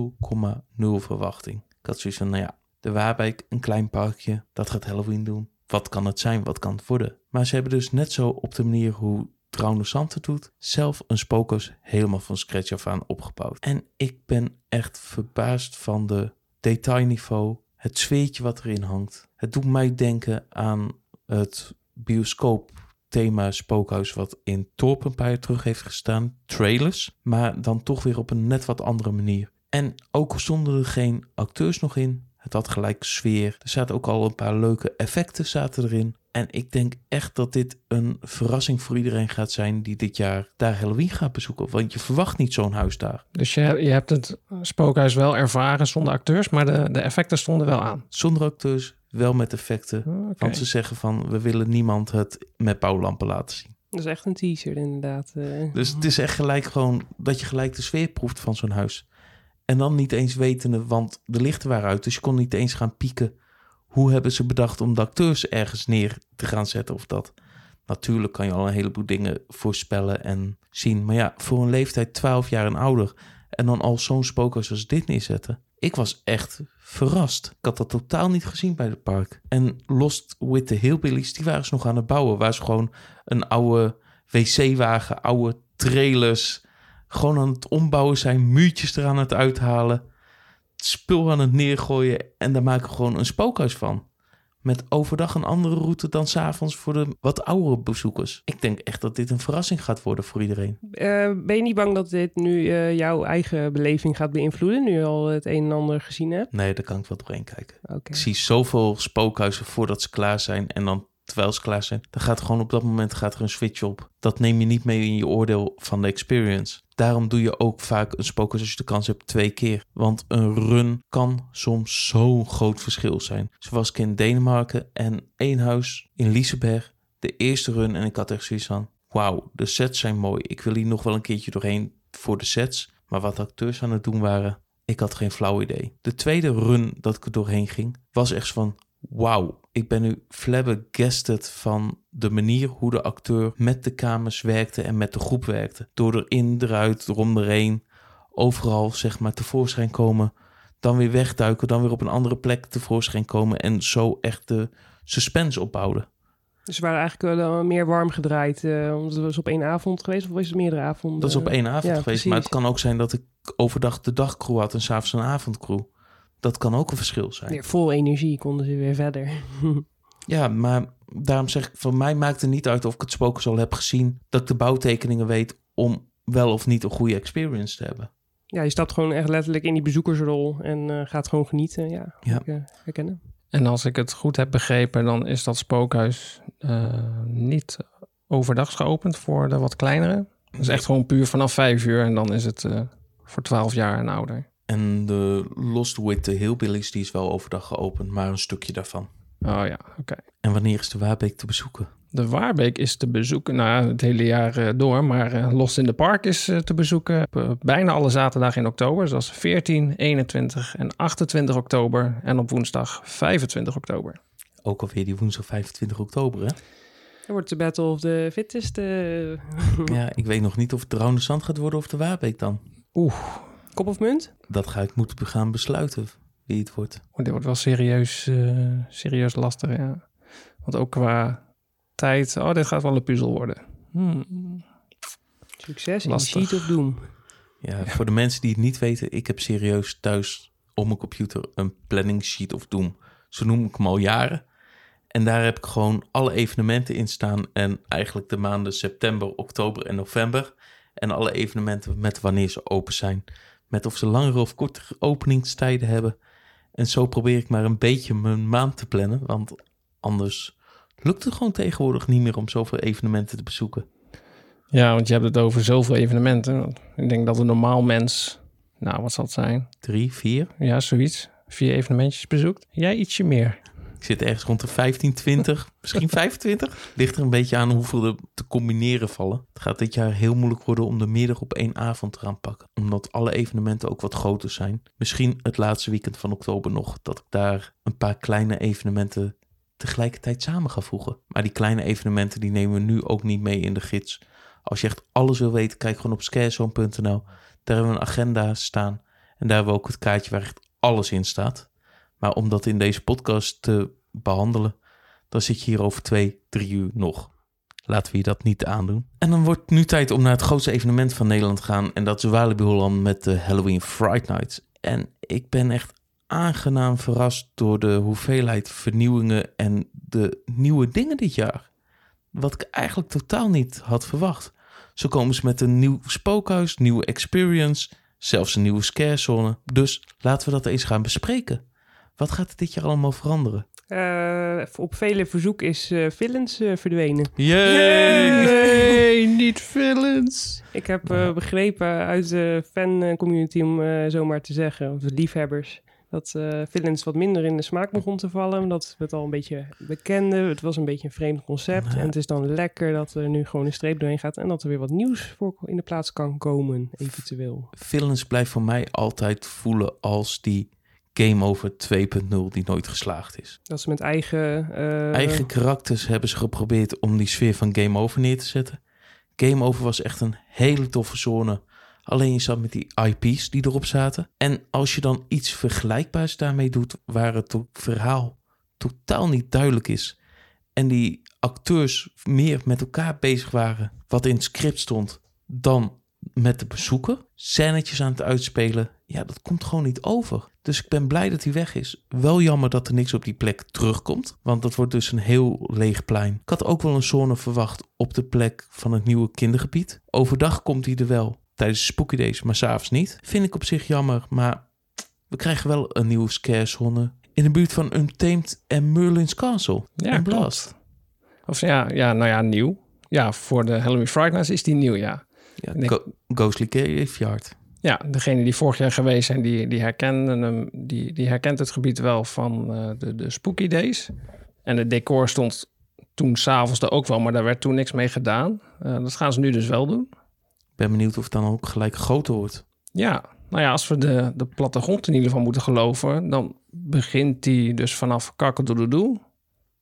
S2: verwachting. Ik had zoiets van, nou ja, de Waarbeek, een klein parkje, dat gaat Halloween doen. Wat kan het zijn? Wat kan het worden? Maar ze hebben dus net zo op de manier hoe Trouwne Sante doet, zelf een spookhuis helemaal van scratch af aan opgebouwd. En ik ben echt verbaasd van de detailniveau, het sfeertje wat erin hangt. Het doet mij denken aan het bioscoop thema spookhuis wat in Torp terug heeft gestaan. Trailers, maar dan toch weer op een net wat andere manier. En ook zonder er geen acteurs nog in. Het had gelijk sfeer. Er zaten ook al een paar leuke effecten zaten erin. En ik denk echt dat dit een verrassing voor iedereen gaat zijn die dit jaar daar Halloween gaat bezoeken. Want je verwacht niet zo'n huis daar.
S1: Dus je, je hebt het spookhuis wel ervaren zonder acteurs, maar de, de effecten stonden wel aan.
S2: Zonder acteurs, wel met effecten. Want ze zeggen van, we willen niemand het met bouwlampen laten zien.
S3: Dat is echt een teaser inderdaad. eh.
S2: Dus het is echt gelijk gewoon dat je gelijk de sfeer proeft van zo'n huis. En dan niet eens wetende, want de lichten waren uit. Dus je kon niet eens gaan pieken. Hoe hebben ze bedacht om de acteurs ergens neer te gaan zetten of dat? Natuurlijk kan je al een heleboel dingen voorspellen en zien. Maar ja, voor een leeftijd 12 jaar en ouder. En dan al zo'n spookhuis als dit neerzetten. Ik was echt verrast. Ik had dat totaal niet gezien bij het park. En Lost with the Hillbillies, die waren ze nog aan het bouwen. Waar ze gewoon een oude wc-wagen, oude trailers. Gewoon aan het ombouwen zijn, muurtjes eraan het uithalen. Spul aan het neergooien. En daar maken we gewoon een spookhuis van. Met overdag een andere route dan s'avonds voor de wat oudere bezoekers. Ik denk echt dat dit een verrassing gaat worden voor iedereen.
S3: Eh, ben je niet bang dat dit nu eh, jouw eigen beleving gaat beïnvloeden, nu je al het een en ander gezien hebt?
S2: Nee, daar kan ik wel doorheen kijken. Ik zie zoveel spookhuizen voordat ze klaar zijn. En dan terwijl ze klaar zijn, dan gaat gewoon op dat moment gaat er een switch op. Dat neem je niet mee in je oordeel van de experience. Daarom doe je ook vaak een spookhuis als je de kans hebt twee keer. Want een run kan soms zo'n groot verschil zijn. Zo was ik in Denemarken en één huis in Liseberg. De eerste run en ik had echt zoiets van... Wauw, de sets zijn mooi. Ik wil hier nog wel een keertje doorheen voor de sets. Maar wat de acteurs aan het doen waren, ik had geen flauw idee. De tweede run dat ik er doorheen ging, was echt van... Wauw, ik ben nu flabbergasted van de manier hoe de acteur met de kamers werkte en met de groep werkte. Door erin, eruit, erom, erheen, overal zeg maar tevoorschijn komen. Dan weer wegduiken, dan weer op een andere plek tevoorschijn komen. En zo echt de suspense opbouwden.
S3: Dus ze waren eigenlijk wel eh, meer warm gedraaid, eh, omdat het was op één avond geweest, of was het meerdere avonden?
S2: Dat is op één avond
S3: ja,
S2: geweest.
S3: precies.
S2: Maar het kan ook zijn dat ik overdag de dagcrew had en s'avonds een avondcrew. Dat kan ook een verschil zijn.
S3: Weer vol energie konden ze weer verder.
S2: Ja, maar daarom zeg ik, voor mij maakt het niet uit of ik het spookhuis al heb gezien, dat ik de bouwtekeningen weet om wel of niet een goede experience te hebben.
S3: ja, je stapt gewoon echt letterlijk in die bezoekersrol en eh, gaat gewoon genieten. Ja,
S2: Ja.
S3: Ik, eh, herkennen.
S1: En als ik het goed heb begrepen, dan is dat spookhuis eh, niet overdags geopend voor de wat kleinere. Dus echt gewoon puur vanaf vijf uur en dan is het eh, voor 12 jaar en ouder.
S2: En de Lost with the Hillbillies, die is wel overdag geopend, maar een stukje daarvan.
S1: Oh ja, oké.
S2: En wanneer is de Waarbeek te bezoeken?
S1: De Waarbeek is te bezoeken, nou ja, het hele jaar eh, door, maar eh, Lost in the Park is eh, te bezoeken op, bijna alle zaterdagen in oktober. Zoals 14, 21 en 28 oktober en op woensdag 25 oktober.
S2: Ook alweer die woensdag 25 oktober, hè?
S3: Dan wordt de Battle of the Fittest. eh,
S2: Ja, ik weet nog niet of het de Zand gaat worden of de Waarbeek dan.
S1: Oeh,
S3: kop of munt?
S2: Dat ga ik moeten gaan besluiten wie het wordt.
S1: Oh, dit wordt wel serieus, eh, serieus lastig, ja. Want ook qua tijd, oh, dit gaat wel een puzzel worden. Hmm.
S3: Succes in
S1: Lastig.
S3: Sheet of Doom.
S2: Ja, voor de mensen die het niet weten, ik heb serieus thuis op mijn computer een planning sheet of Doom. Zo noem ik hem al jaren. En daar heb ik gewoon alle evenementen in staan. En eigenlijk de maanden september, oktober en november. En alle evenementen met wanneer ze open zijn. Met of ze langere of kortere openingstijden hebben. En zo probeer ik maar een beetje mijn maand te plannen. Want anders lukt het gewoon tegenwoordig niet meer om zoveel evenementen te bezoeken.
S1: Ja, want je hebt het over zoveel evenementen. Ik denk dat een normaal mens, nou, wat zal het zijn?
S2: Drie, vier.
S1: Ja, zoiets. Vier evenementjes bezoekt. Jij ietsje meer.
S2: Ik zit ergens rond de 15, 20, misschien 25. Ligt er een beetje aan hoeveel er te combineren vallen. Het gaat dit jaar heel moeilijk worden om de middag op één avond te gaan pakken. Omdat alle evenementen ook wat groter zijn. Misschien het laatste weekend van oktober nog. Dat ik daar een paar kleine evenementen tegelijkertijd samen ga voegen. Maar die kleine evenementen die nemen we nu ook niet mee in de gids. Als je echt alles wil weten, kijk gewoon op scarezone.nl. Daar hebben we een agenda staan. En daar hebben we ook het kaartje waar echt alles in staat. Maar om dat in deze podcast te behandelen, dan zit je hier over twee, drie uur nog. Laten we je dat niet aandoen. En dan wordt nu tijd om naar het grootste evenement van Nederland te gaan. En dat is Walibi Holland met de Halloween Fright Nights. En ik ben echt aangenaam verrast door de hoeveelheid vernieuwingen en de nieuwe dingen dit jaar. Wat ik eigenlijk totaal niet had verwacht. Zo komen ze met een nieuw spookhuis, nieuwe experience, zelfs een nieuwe scarezone. Dus laten we dat eens gaan bespreken. Wat gaat dit jaar allemaal veranderen?
S3: Eh, op vele verzoek is eh Villains eh, verdwenen.
S2: Yay!
S1: Nee, niet villains.
S3: Ik heb eh, begrepen uit de fan-community, om eh, zo maar te zeggen, of de liefhebbers, dat eh Villains wat minder in de smaak begon te vallen. Dat we het al een beetje bekenden. Het was een beetje een vreemd concept. En het is dan lekker dat er nu gewoon een streep doorheen gaat en dat er weer wat nieuws voor in de plaats kan komen, eventueel.
S2: Villains blijft voor mij altijd voelen als die Game Over 2.0 die nooit geslaagd is.
S3: Dat ze met eigen... eh,
S2: Eigen karakters hebben ze geprobeerd om die sfeer van Game Over neer te zetten. Game Over was echt een hele toffe zone. Alleen je zat met die IP's die erop zaten. En als je dan iets vergelijkbaars daarmee doet, waar het verhaal totaal niet duidelijk is. En die acteurs meer met elkaar bezig waren, wat in het script stond, dan met de bezoeker. Scènetjes aan het uitspelen. Ja, dat komt gewoon niet over. Dus ik ben blij dat hij weg is. Wel jammer dat er niks op die plek terugkomt. Want dat wordt dus een heel leeg plein. Ik had ook wel een zone verwacht op de plek van het nieuwe kindergebied. Overdag komt hij er wel tijdens Spooky Days, maar s'avonds niet. Vind ik op zich jammer, maar we krijgen wel een nieuwe scarezone in de buurt van Untamed en Merlin's Castle.
S1: Ja,
S2: en
S1: klopt. Of ja, ja, nou ja, nieuw. Ja, voor de Halloween Friday Nights is die nieuw, ja.
S2: Ja,
S1: Ik denk-
S2: Go- Ghostly Graveyard.
S1: Ja, degene die vorig jaar geweest zijn, die, die, herkennen hem, die, die herkent het gebied wel van eh, de, de Spooky Days. En het decor stond toen s'avonds er ook wel, maar daar werd toen niks mee gedaan. Eh, dat gaan ze nu dus wel doen.
S2: Ben benieuwd of het dan ook gelijk groter wordt.
S1: Ja, nou ja, als we de, de plattegrond in ieder geval moeten geloven, dan begint die dus vanaf Kakkedoedoedoe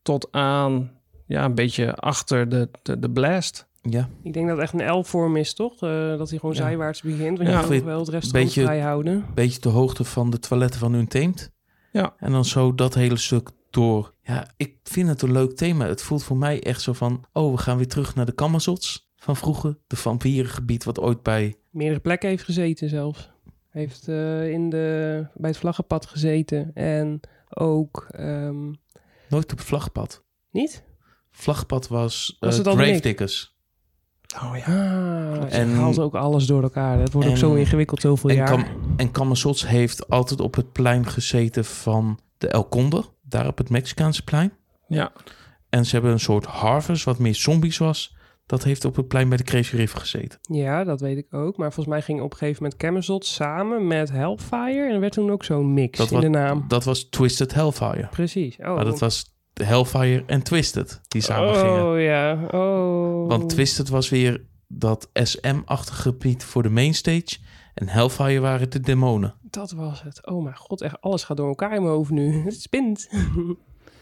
S1: tot aan, ja, een beetje achter de, de, de blast.
S2: Ja,
S3: Ik denk dat het echt een L-vorm is, toch? Eh, dat hij gewoon
S2: Ja.
S3: zijwaarts begint. Want
S1: Ja.
S3: je wel het restaurant
S2: Beetje-
S3: vrij houden.
S2: een beetje de hoogte van de toiletten van Untamed.
S1: Ja.
S2: En dan zo dat hele stuk door. Ja, ik vind het een leuk thema. Het voelt voor mij echt zo van... Oh, we gaan weer terug naar de Kamazots van vroeger. De vampierengebied wat ooit bij...
S3: Meerdere plekken heeft gezeten zelfs. Heeft eh, in de, bij het vlaggenpad gezeten. En ook... ehm,
S2: Nooit op het vlagpad.
S3: niet?
S2: Vlagpad was,
S3: Was
S2: eh, Gravediggers.
S1: Oh ja.
S3: Ah,
S2: En-
S3: haalt ook alles door elkaar. Het wordt ook zo ingewikkeld zoveel
S2: En,
S3: jaar.
S2: Kam, en Kamazots heeft altijd op het plein gezeten van de El Conde. Daar op het Mexicaanse plein.
S1: Ja,
S2: En ze hebben een soort harvest wat meer zombies was. Dat heeft op het plein bij de Crazy River gezeten.
S3: Ja, dat weet ik ook. Maar volgens mij ging op een gegeven moment Camelot samen met Hellfire. En er werd toen ook zo'n mix
S2: Dat
S3: in
S2: was-
S3: de naam.
S2: Dat was Twisted Hellfire.
S3: Precies. Oh,
S2: Maar dat was Hellfire en Twisted die samen
S3: oh,
S2: gingen.
S3: ja. Oh.
S2: Want Twisted was weer dat SM-achtige gebied voor de mainstage. En Hellfire waren de demonen.
S3: Dat was het. Oh mijn god, echt alles gaat door elkaar in mijn hoofd nu. Het spint.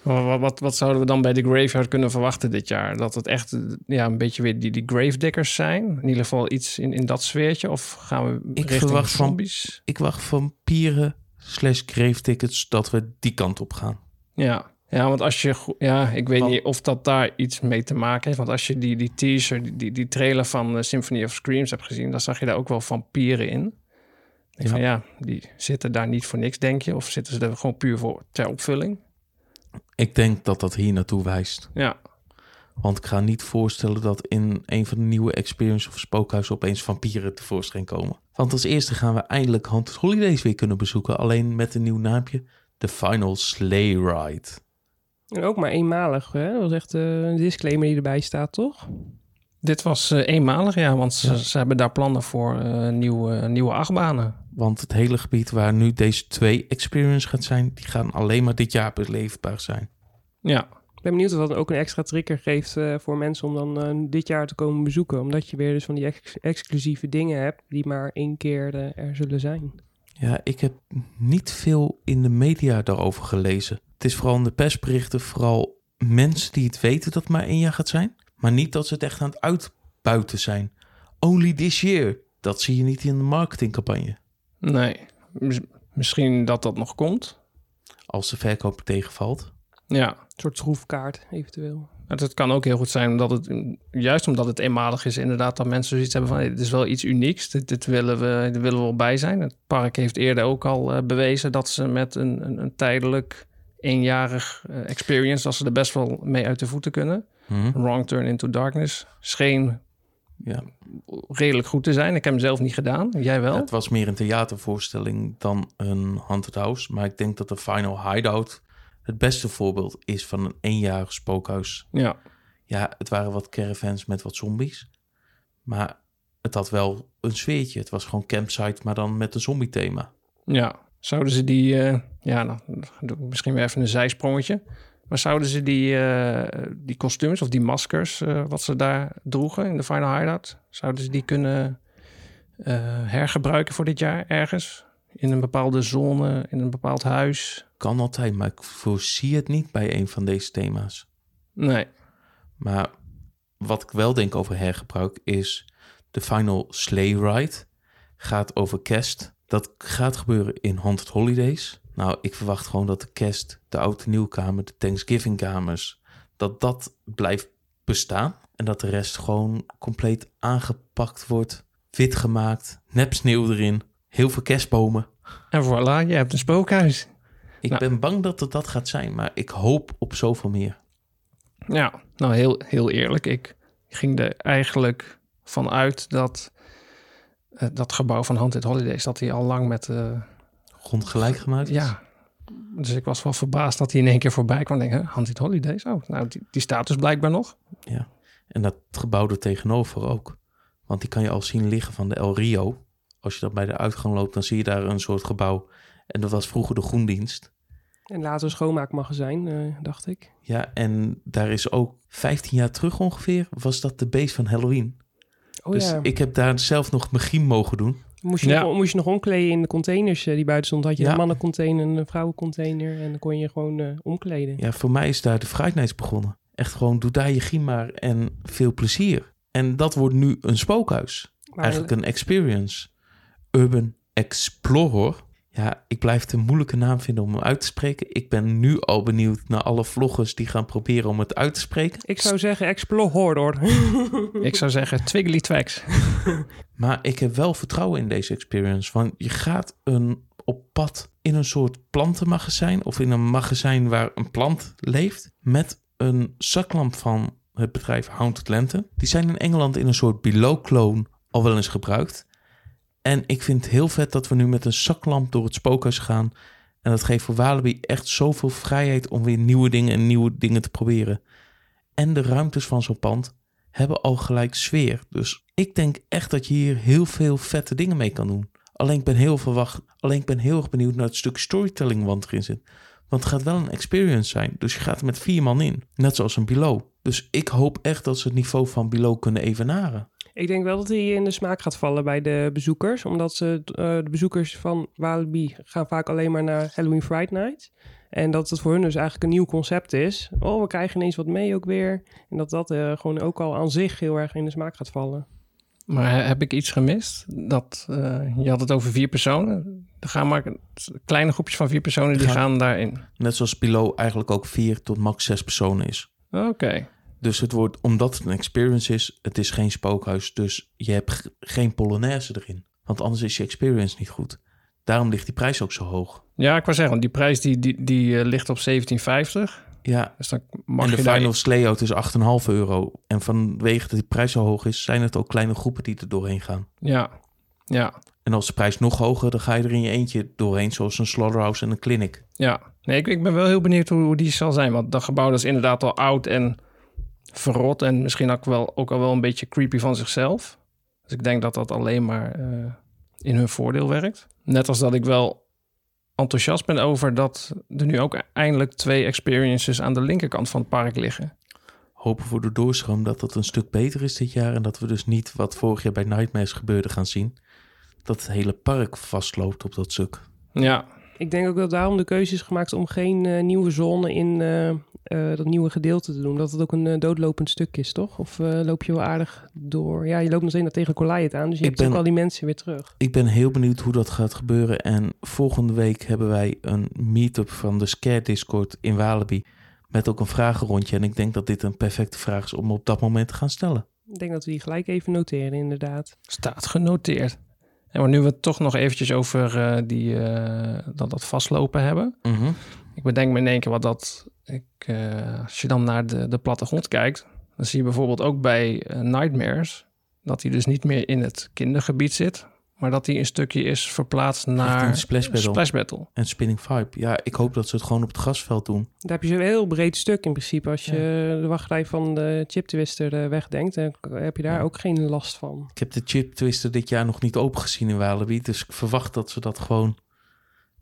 S1: Wat, wat, wat, zouden we dan bij de Graveyard kunnen verwachten dit jaar? Dat het echt ja, een beetje weer die, die Gravediggers zijn? In ieder geval iets in, in dat sfeertje? Of gaan we
S2: Ik
S1: richting
S2: verwacht van-
S1: zombies?
S2: Ik wacht vampieren slash grave tickets dat we die kant op gaan.
S1: Ja. Ja, want als je... Ja, ik weet
S2: Want-
S1: niet of dat daar iets mee te maken heeft. Want als je die, die teaser, die, die, trailer van eh, Symphony of Screams hebt gezien... dan zag je daar ook wel vampieren in. Ik
S2: Ja.
S1: van ja, die zitten daar niet voor niks, denk je? Of zitten ze er gewoon puur voor ter opvulling?
S2: Ik denk dat dat hier naartoe wijst.
S1: Ja,
S2: Want ik ga niet voorstellen dat in een van de nieuwe Experience of Spookhuizen opeens vampieren tevoorschijn komen. Want als eerste gaan we eindelijk Haunted Holidays weer kunnen bezoeken. Alleen met een nieuw naampje. The Final Sleigh Ride.
S3: En ook maar eenmalig. Hè? Dat was echt eh, een disclaimer die erbij staat, toch?
S1: Dit was eh, eenmalig, ja, want ze,
S2: Ja.
S1: ze hebben daar plannen voor eh, nieuwe, nieuwe achtbanen.
S2: Want het hele gebied waar nu deze twee Experience gaat zijn, die gaan alleen maar dit jaar beleefbaar zijn.
S1: Ja,
S3: Ik ben benieuwd of dat ook een extra trigger geeft eh, voor mensen om dan eh, dit jaar te komen bezoeken. Omdat je weer dus van die ex- exclusieve dingen hebt die maar één keer er zullen zijn.
S2: Ja, ik heb niet veel in de media daarover gelezen. Het is vooral in de persberichten, vooral mensen die het weten dat het maar één jaar gaat zijn. Maar niet dat ze het echt aan het uitbuiten zijn. Only this year. Dat zie je niet in de marketingcampagne.
S1: nee. Mis- misschien dat dat nog komt.
S2: Als de verkoop tegenvalt.
S1: Ja,
S3: Een soort schroefkaart, eventueel.
S1: het, het kan ook heel goed zijn omdat het, juist omdat het eenmalig is, inderdaad, dat mensen zoiets hebben van: hey, dit is wel iets unieks. Dit, dit willen we, dit willen we wel bij zijn. Het park heeft eerder ook al eh, bewezen dat ze met een, een, een tijdelijk eenjarig eh, experience, dat ze er best wel mee uit de voeten kunnen.
S2: Hm?
S1: Wrong Turn into Darkness scheen
S2: Ja,
S1: redelijk goed te zijn. Ik heb hem zelf niet gedaan. Jij wel?
S2: het was meer een theatervoorstelling dan een haunted house. Maar ik denk dat de Final Hideout Het beste voorbeeld is van een eenjarig spookhuis.
S1: Ja.
S2: Ja, het waren wat caravans met wat zombies. Maar het had wel een sfeertje. Het was gewoon campsite, maar dan met een zombie-thema.
S1: Ja. Zouden ze die... eh, ja, nou, doe ik misschien weer even een zijsprongetje. Maar zouden ze die, eh, die kostuums of die maskers... eh, wat ze daar droegen in de Final Hideout... zouden ze die kunnen hergebruiken voor dit jaar ergens? In een bepaalde zone, in een bepaald huis?
S2: Kan altijd, maar ik voorzie het niet bij een van deze thema's.
S1: Nee.
S2: Maar wat ik wel denk over hergebruik is de Final Sleigh Ride gaat over kerst. Dat gaat gebeuren in Haunted Holidays. Nou, ik verwacht gewoon dat de kerst, de oud en nieuwkamer, de Thanksgiving kamers, dat dat blijft bestaan. En dat de rest gewoon compleet aangepakt wordt, wit gemaakt, nep sneeuw erin, heel veel kerstbomen.
S1: En voilà, je hebt een spookhuis.
S2: Ik
S1: Nou.
S2: ben bang dat het dat gaat zijn, maar ik hoop op zoveel meer.
S1: Ja, nou heel, heel eerlijk. Ik ging er eigenlijk vanuit dat eh, dat gebouw van Haunted Holidays... dat hij al lang met... eh,
S2: Grond gelijk gemaakt. is.
S1: ja, dus ik was wel verbaasd dat hij in één keer voorbij kwam. Ik denk, huh, Haunted Holidays? Oh, nou, die, die staat dus blijkbaar nog.
S2: Ja, en dat gebouw er tegenover ook. Want die kan je al zien liggen van de El Rio. Als je dat bij de uitgang loopt, dan zie je daar een soort gebouw. En dat was vroeger de groendienst.
S3: En later schoonmaakmagazijn, eh, dacht ik.
S2: Ja, en daar is ook 15 jaar terug ongeveer, was dat de beest van Halloween.
S3: Oh
S2: dus
S3: ja,
S2: ik heb daar zelf nog mijn mogen doen.
S3: moest, je
S1: Ja.
S3: nog, moest je nog omkleden in de containers eh, die buiten stonden. Had je
S2: Ja.
S3: een mannencontainer en een vrouwencontainer. En dan kon je gewoon eh, omkleden.
S2: Ja, voor mij is daar de Friday begonnen. Echt gewoon, doe daar je griem maar en veel plezier. En dat wordt nu een spookhuis.
S3: Maar,
S2: Eigenlijk een experience. Urban Explorer. Ja, ik blijf het een moeilijke naam vinden om hem uit te spreken. Ik ben nu al benieuwd naar alle vloggers die gaan proberen om het uit te spreken.
S3: ik zou zeggen Explorer.
S1: Ik zou zeggen Twiggly Twags.
S2: Maar ik heb wel vertrouwen in deze experience. Want je gaat een, op pad in een soort plantenmagazijn. Of in een magazijn waar een plant leeft. Met een zaklamp van het bedrijf Haunted Lantern. Die zijn in Engeland in een soort below-clone al wel eens gebruikt. En ik vind het heel vet dat we nu met een zaklamp door het spookhuis gaan. En dat geeft voor Walibi echt zoveel vrijheid om weer nieuwe dingen en nieuwe dingen te proberen. En de ruimtes van zo'n pand hebben al gelijk sfeer. Dus ik denk echt dat je hier heel veel vette dingen mee kan doen. Alleen ik ben heel verwacht. Alleen ik ben heel erg benieuwd naar het stuk storytelling wat erin zit. Want het gaat wel een experience zijn. Dus je gaat er met vier man in. Net zoals een Below. Dus ik hoop echt dat ze het niveau van Below kunnen evenaren.
S3: Ik denk wel dat hij in de smaak gaat vallen bij de bezoekers. Omdat ze, eh, de bezoekers van Walibi gaan vaak alleen maar naar Halloween Friday Night. En dat het voor hun dus eigenlijk een nieuw concept is. Oh, we krijgen ineens wat mee ook weer. En dat dat eh, gewoon ook al aan zich heel erg in de smaak gaat vallen.
S1: Maar he- heb ik iets gemist? Dat, eh, je had het over vier personen. Er gaan maar kleine groepjes van vier personen die
S2: Gaan-
S1: gaan daarin.
S2: Net zoals Below eigenlijk ook vier tot max zes personen is.
S1: Oké.
S2: Dus het wordt, omdat het een experience is, het is geen spookhuis. Dus je hebt geen polonaise erin. Want anders is je experience niet goed. Daarom ligt die prijs ook zo hoog.
S1: Ja, ik wou zeggen, want die prijs die, die, die eh, ligt op 17,50.
S2: Ja,
S1: Dus dan mag
S2: en de
S1: je daar-
S2: final layout is 8,5 euro. En vanwege dat die prijs zo hoog is, zijn het ook kleine groepen die er doorheen gaan.
S1: Ja, ja,
S2: En als de prijs nog hoger, dan ga je er in je eentje doorheen, zoals een slaughterhouse en een clinic.
S1: ja. Nee, ik, ik ben wel heel benieuwd hoe, hoe die zal zijn. Want dat gebouw dat is inderdaad al oud en verrot. En misschien ook, wel, ook al wel een beetje creepy van zichzelf. Dus ik denk dat dat alleen maar eh, in hun voordeel werkt. Net als dat ik wel enthousiast ben over dat er nu ook eindelijk twee experiences aan de linkerkant van het park liggen.
S2: Hopen voor de doorstroom dat dat een stuk beter is dit jaar. En dat we dus niet wat vorig jaar bij Nightmares gebeurde gaan zien. Dat het hele park vastloopt op dat stuk.
S1: Ja,
S3: Ik denk ook dat daarom de keuze is gemaakt om geen eh, nieuwe zone in eh, eh, dat nieuwe gedeelte te doen. Dat het ook een eh, doodlopend stuk is, toch? Of eh, loop je wel aardig door? Ja, je loopt nog steeds tegen Goliath aan, dus je
S2: Ik
S3: hebt ook al die mensen weer terug.
S2: Ik ben heel benieuwd hoe dat gaat gebeuren. En volgende week hebben wij een meetup van de Scare Discord in Walibi. Met ook een vragenrondje. En ik denk dat dit een perfecte vraag is om op dat moment te gaan stellen.
S3: Ik denk dat we die gelijk even noteren, inderdaad.
S1: staat genoteerd. En maar nu we het toch nog eventjes over eh, die, eh, dat, dat vastlopen hebben.
S2: Mhm.
S1: Ik bedenk me in één keer wat dat... Ik, eh, als je dan naar de, de plattegrond kijkt... dan zie je bijvoorbeeld ook bij eh, Nightmares... dat hij dus niet meer in het kindergebied zit... maar dat die een stukje is verplaatst naar
S2: Splash Battle.
S1: Splash Battle.
S2: En Spinning Vibe. Ja, ik hoop dat ze het gewoon op het grasveld doen.
S3: Daar heb je zo'n heel breed stuk in principe. Als je de wachtrij van de chip twister eh, wegdenkt, dan heb je daar
S2: Ja.
S3: ook geen last van.
S2: Ik heb de chip twister dit jaar nog niet open gezien in Walibi. Dus ik verwacht dat ze dat gewoon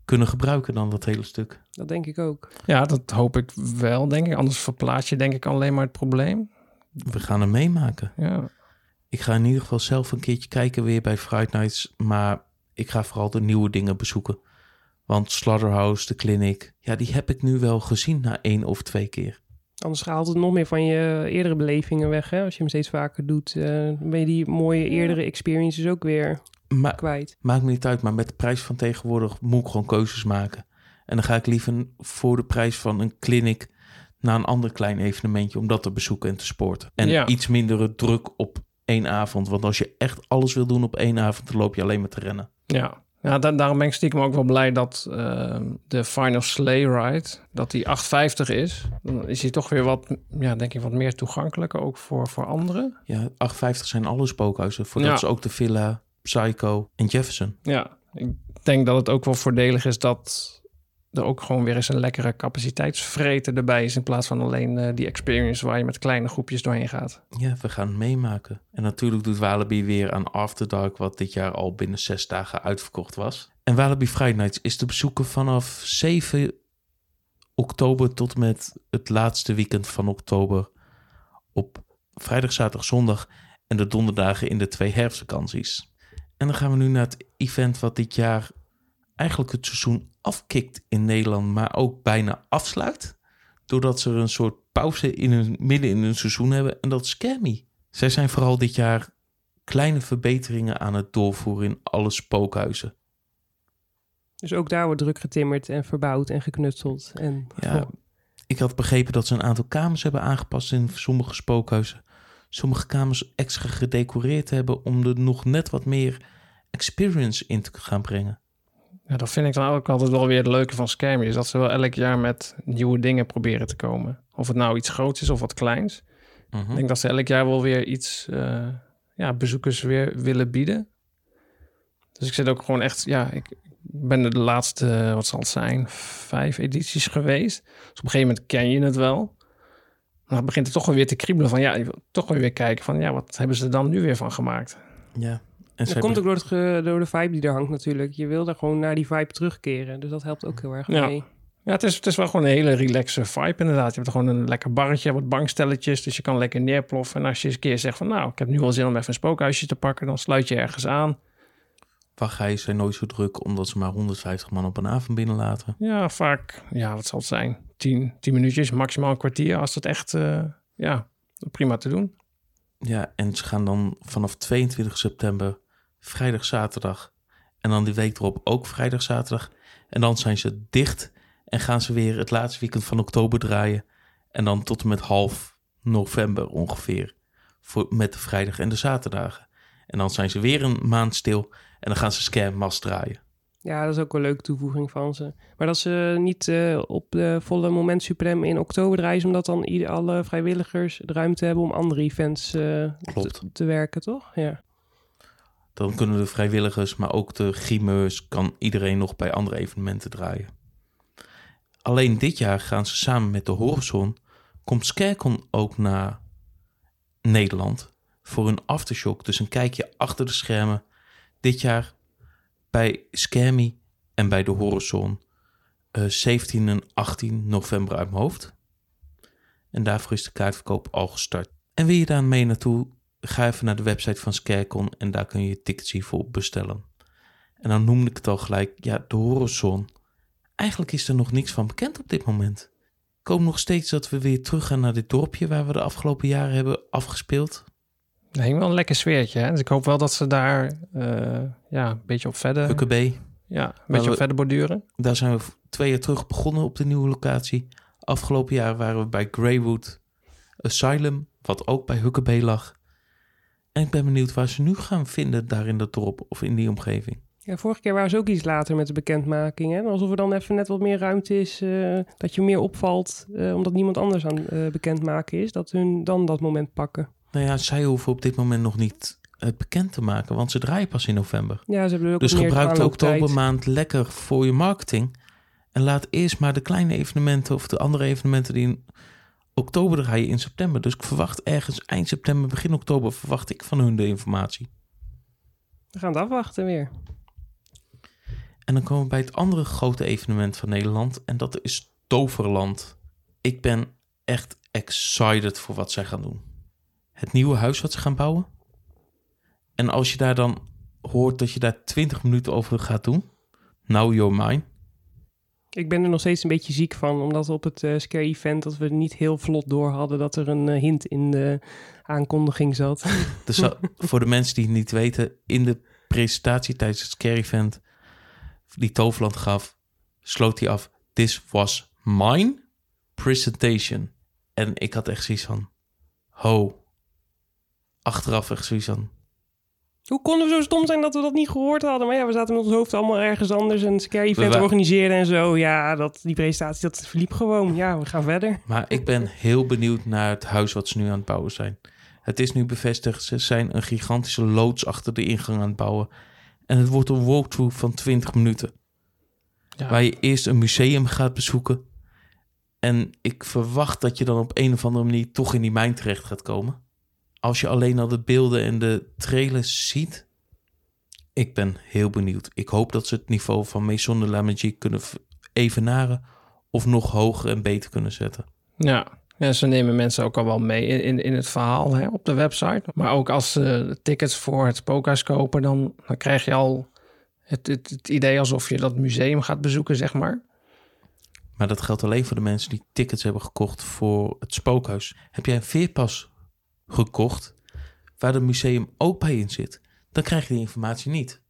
S2: kunnen gebruiken dan, dat hele stuk.
S3: Dat denk ik ook.
S1: Ja, dat hoop ik wel, denk ik. Anders verplaats je denk ik alleen maar het probleem.
S2: We gaan hem meemaken.
S1: Ja,
S2: Ik ga in ieder geval zelf een keertje kijken weer bij Friday Nights. Maar ik ga vooral de nieuwe dingen bezoeken. Want Slaughterhouse, de clinic, ja, die heb ik nu wel gezien na één of twee keer.
S3: Anders haalt het nog meer van je eerdere belevingen weg. Hè? Als je hem steeds vaker doet, eh, ben je die mooie eerdere experiences ook weer kwijt.
S2: maakt me niet uit, maar met de prijs van tegenwoordig moet ik gewoon keuzes maken. En dan ga ik liever voor de prijs van een clinic naar een ander klein evenementje om dat te bezoeken en te sporten. En
S1: Ja.
S2: iets mindere druk op één avond. Want als je echt alles wil doen op één avond, dan loop je alleen maar te rennen.
S1: ja. Ja da- daarom ben ik stiekem ook wel blij dat eh, de Final Sleigh Ride, dat die 8,50 is. Dan is hij toch weer wat, ja, denk ik, wat meer toegankelijker ook voor, voor anderen.
S2: Ja, 8,50 zijn alle spookhuizen. Voor dat
S1: Ja.
S2: is ook de Villa, Psycho en Jefferson.
S1: Ja, ik denk dat het ook wel voordelig is dat er ook gewoon weer eens een lekkere capaciteitsvreten erbij is. In plaats van alleen eh, die experience waar je met kleine groepjes doorheen gaat.
S2: Ja, we gaan meemaken. En natuurlijk doet Walibi weer aan After Dark, wat dit jaar al binnen zes dagen uitverkocht was. En Walibi Friday Nights is te bezoeken vanaf 7 oktober tot met het laatste weekend van oktober. Op vrijdag, zaterdag, zondag en de donderdagen in de twee herfstvakanties. En dan gaan we nu naar het event wat dit jaar eigenlijk het seizoen afkikt in Nederland, maar ook bijna afsluit. Doordat ze een soort pauze in hun, midden in hun seizoen hebben. En dat is Scammy. Zij zijn vooral dit jaar kleine verbeteringen aan het doorvoeren in alle spookhuizen.
S3: Dus ook daar wordt druk getimmerd en verbouwd en geknutseld. En
S2: Ja, ik had begrepen dat ze een aantal kamers hebben aangepast in sommige spookhuizen. Sommige kamers extra gedecoreerd hebben om er nog net wat meer experience in te gaan brengen.
S1: Ja, dat vind ik dan ook altijd wel weer het leuke van Scammy. Is dat ze wel elk jaar met nieuwe dingen proberen te komen. Of het nou iets groots is of wat kleins.
S2: Mhm.
S1: Ik denk dat ze elk jaar wel weer iets eh, ja, bezoekers weer willen bieden. Dus ik zit ook gewoon echt, ja, ik ben er de laatste, wat zal het zijn, vijf edities geweest. Dus op een gegeven moment ken je het wel. Maar het begint er toch wel weer te kriebelen van, ja, toch wel weer kijken van, ja, wat hebben ze er dan nu weer van gemaakt?
S2: Ja. En
S3: dat
S2: zij
S3: komt ook door, het ge- door de vibe die er hangt natuurlijk. Je wil er gewoon naar die vibe terugkeren. Dus dat helpt ook heel erg
S1: Ja.
S3: mee.
S1: Ja, het is, het is wel gewoon een hele relaxe vibe inderdaad. Je hebt gewoon een lekker barretje, wat bankstelletjes, dus je kan lekker neerploffen. En als je eens een keer zegt van, nou, ik heb nu wel zin om even een spookhuisje te pakken, dan sluit je ergens aan.
S2: Wachtrijen zijn nooit zo druk omdat ze maar 150 man op een avond binnenlaten.
S1: Ja, vaak, ja, wat zal het zijn? 10, 10 minuutjes, maximaal een kwartier, als het echt, eh, ja, prima te doen.
S2: Ja, en ze gaan dan vanaf 22 september, vrijdag, zaterdag. En dan die week erop ook vrijdag, zaterdag. En dan zijn ze dicht en gaan ze weer het laatste weekend van oktober draaien. En dan tot en met half november ongeveer. Voor, met de vrijdag en de zaterdagen. En dan zijn ze weer een maand stil en dan gaan ze Scam Mass draaien.
S3: Ja, dat is ook een leuke toevoeging van ze. Maar dat ze niet eh, op de volle Moment Supreme in oktober draaien... omdat dan ieder, alle vrijwilligers de ruimte hebben om andere events eh, te, te werken, toch? Ja.
S2: Dan kunnen de vrijwilligers, maar ook de grimeurs, kan iedereen nog bij andere evenementen draaien. Alleen dit jaar gaan ze samen met de Horizon, komt Scarecon ook naar Nederland voor een aftershock. Dus een kijkje achter de schermen. Dit jaar bij Scammy en bij de Horizon. eh 17 en 18 november uit mijn hoofd. En daarvoor is de kaartverkoop al gestart. En wil je daar mee naartoe? Ga even naar de website van Scarecon en daar kun je je tickets hiervoor bestellen. En dan noemde ik het al gelijk, ja, de Horizon. Eigenlijk is er nog niks van bekend op dit moment. Ik hoop nog steeds dat we weer terug gaan naar dit dorpje waar we de afgelopen jaren hebben afgespeeld.
S1: Hing wel een lekker sfeertje, hè? Dus ik hoop wel dat ze daar, eh, ja, een beetje op verder,
S2: Hukkebee.
S1: ja, een beetje
S2: we-
S1: op verder borduren.
S2: Daar zijn we twee jaar terug begonnen op de nieuwe locatie. Afgelopen jaar waren we bij Greywood Asylum, wat ook bij Hukkebee lag. En ik ben benieuwd waar ze nu gaan vinden daar in dat dorp of in die omgeving.
S3: ja, vorige keer waren ze ook iets later met de bekendmaking. Hè? Alsof er dan even net wat meer ruimte is, eh, dat je meer opvalt... eh, omdat niemand anders aan eh bekendmaken is. Dat hun dan dat moment pakken.
S2: Nou ja, zij hoeven op dit moment nog niet het bekend te maken, want ze draaien pas in november.
S3: Ja, ze hebben ook
S2: Dus
S3: meer
S2: gebruik de oktobermaand lekker voor je marketing. En laat eerst maar de kleine evenementen of de andere evenementen die oktober draaien in september. Dus ik verwacht ergens eind september, begin oktober, verwacht ik van hun de informatie.
S3: We gaan het afwachten weer.
S2: En dan komen we bij het andere grote evenement van Nederland. En dat is Toverland. Ik ben echt excited voor wat zij gaan doen. Het nieuwe huis wat ze gaan bouwen. En als je daar dan hoort dat je daar 20 minuten over gaat doen. Now you're mine.
S3: Ik ben er nog steeds een beetje ziek van, omdat op het eh, Scare Event dat we niet heel vlot door hadden dat er een eh, hint in de aankondiging zat.
S2: Dus voor de mensen die het niet weten, in de presentatie tijdens het Scary Event die Toverland gaf, sloot hij af: This was mine presentation. En ik had echt zoiets van: Ho. Achteraf echt zoiets van:
S3: Hoe konden we zo stom zijn dat we dat niet gehoord hadden? Maar ja, we zaten met ons hoofd allemaal ergens anders een Scare Event organiseren en zo. Ja, dat, die presentatie, dat verliep gewoon. Ja, we gaan verder.
S2: Maar ik ben heel benieuwd naar het huis wat ze nu aan het bouwen zijn. Het is nu bevestigd, ze zijn een gigantische loods achter de ingang aan het bouwen. En het wordt een walkthrough van 20 minuten.
S1: Ja.
S2: Waar je eerst een museum gaat bezoeken. En ik verwacht dat je dan op een of andere manier toch in die mijn terecht gaat komen. Als je alleen al de beelden en de trailers ziet. Ik ben heel benieuwd. Ik hoop dat ze het niveau van Maison de la Magie kunnen evenaren. Of nog hoger en beter kunnen zetten.
S1: Ja. ja, ze nemen mensen ook al wel mee in, in, in het verhaal hè, op de website. Maar ook als ze tickets voor het spookhuis kopen, dan, dan krijg je al het, het, het idee alsof je dat museum gaat bezoeken, zeg maar.
S2: Maar dat geldt alleen voor de mensen die tickets hebben gekocht voor het spookhuis. Heb jij een veerpas gekocht waar het museum ook bij in zit, dan krijg je die informatie niet.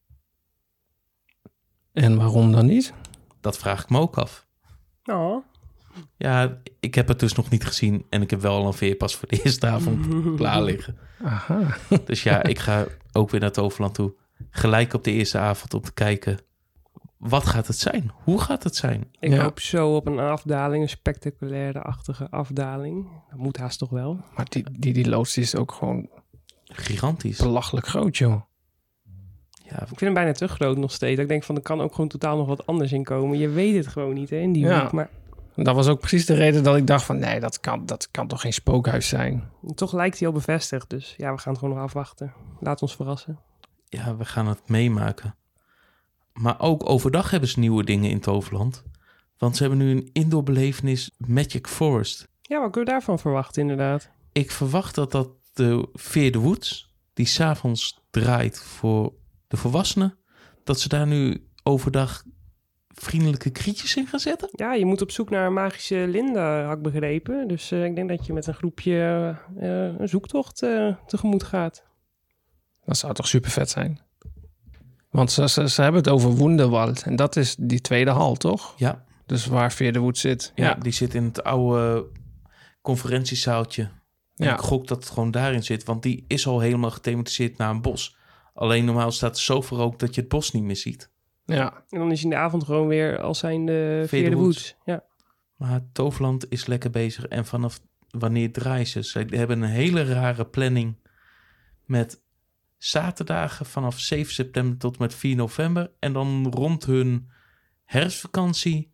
S1: En waarom dan niet?
S2: Dat vraag ik me ook af.
S3: Oh.
S2: Ja, ik heb het dus nog niet gezien en ik heb wel al een veerpas voor de eerste avond klaar liggen.
S1: Aha.
S2: Dus ja, ik ga ook weer naar Toverland toe. Gelijk op de eerste avond om te kijken, wat gaat het zijn? Hoe gaat het zijn?
S3: Ik
S1: Ja.
S3: hoop zo op een afdaling, een spectaculaire-achtige afdaling. Dat moet haast toch wel.
S1: Maar die, die, die loods is ook gewoon
S2: Gigantisch.
S1: belachelijk groot, joh.
S2: Ja,
S3: Ik vind hem bijna te groot nog steeds. Ik denk van, er kan ook gewoon totaal nog wat anders in komen. Je weet het gewoon niet, hè, in die
S1: Ja.
S3: hoek. Maar
S1: Dat was ook precies de reden dat ik dacht van... nee, dat kan, dat kan toch geen spookhuis zijn?
S3: toch lijkt hij al bevestigd. Dus ja, we gaan het gewoon nog afwachten. Laat ons verrassen.
S2: ja, we gaan het meemaken. Maar ook overdag hebben ze nieuwe dingen in Toverland. Want ze hebben nu een indoor belevenis Magic Forest.
S3: Ja, wat kunnen we daarvan verwachten, inderdaad?
S2: Ik verwacht dat dat de Veer de Woods, die s'avonds draait voor de volwassenen, dat ze daar nu overdag vriendelijke krietjes in gaan zetten.
S3: Ja, je moet op zoek naar een magische Linda, had ik begrepen. Dus eh, ik denk dat je met een groepje eh, een zoektocht eh, tegemoet gaat.
S1: Dat zou toch super vet zijn? Want ze, ze, ze hebben het over Woenderwald. En dat is die tweede hal, toch?
S2: Ja,
S1: Dus waar Veerdewood zit.
S2: ja.
S1: Ja,
S2: die zit in het oude conferentiezaaltje. En
S1: Ja.
S2: ik gok dat het gewoon daarin zit, want die is al helemaal gethematiseerd naar een bos. Alleen normaal staat er zoveel rook dat je het bos niet meer ziet.
S1: ja.
S3: En dan is hij in de avond gewoon weer als zijn de
S2: Veer de
S3: Veer de
S2: Woods.
S3: Woods. Ja.
S2: Maar Toverland is lekker bezig. En vanaf wanneer draaien ze? Ze hebben een hele rare planning met zaterdagen vanaf 7 september tot met 4 november. En dan rond hun herfstvakantie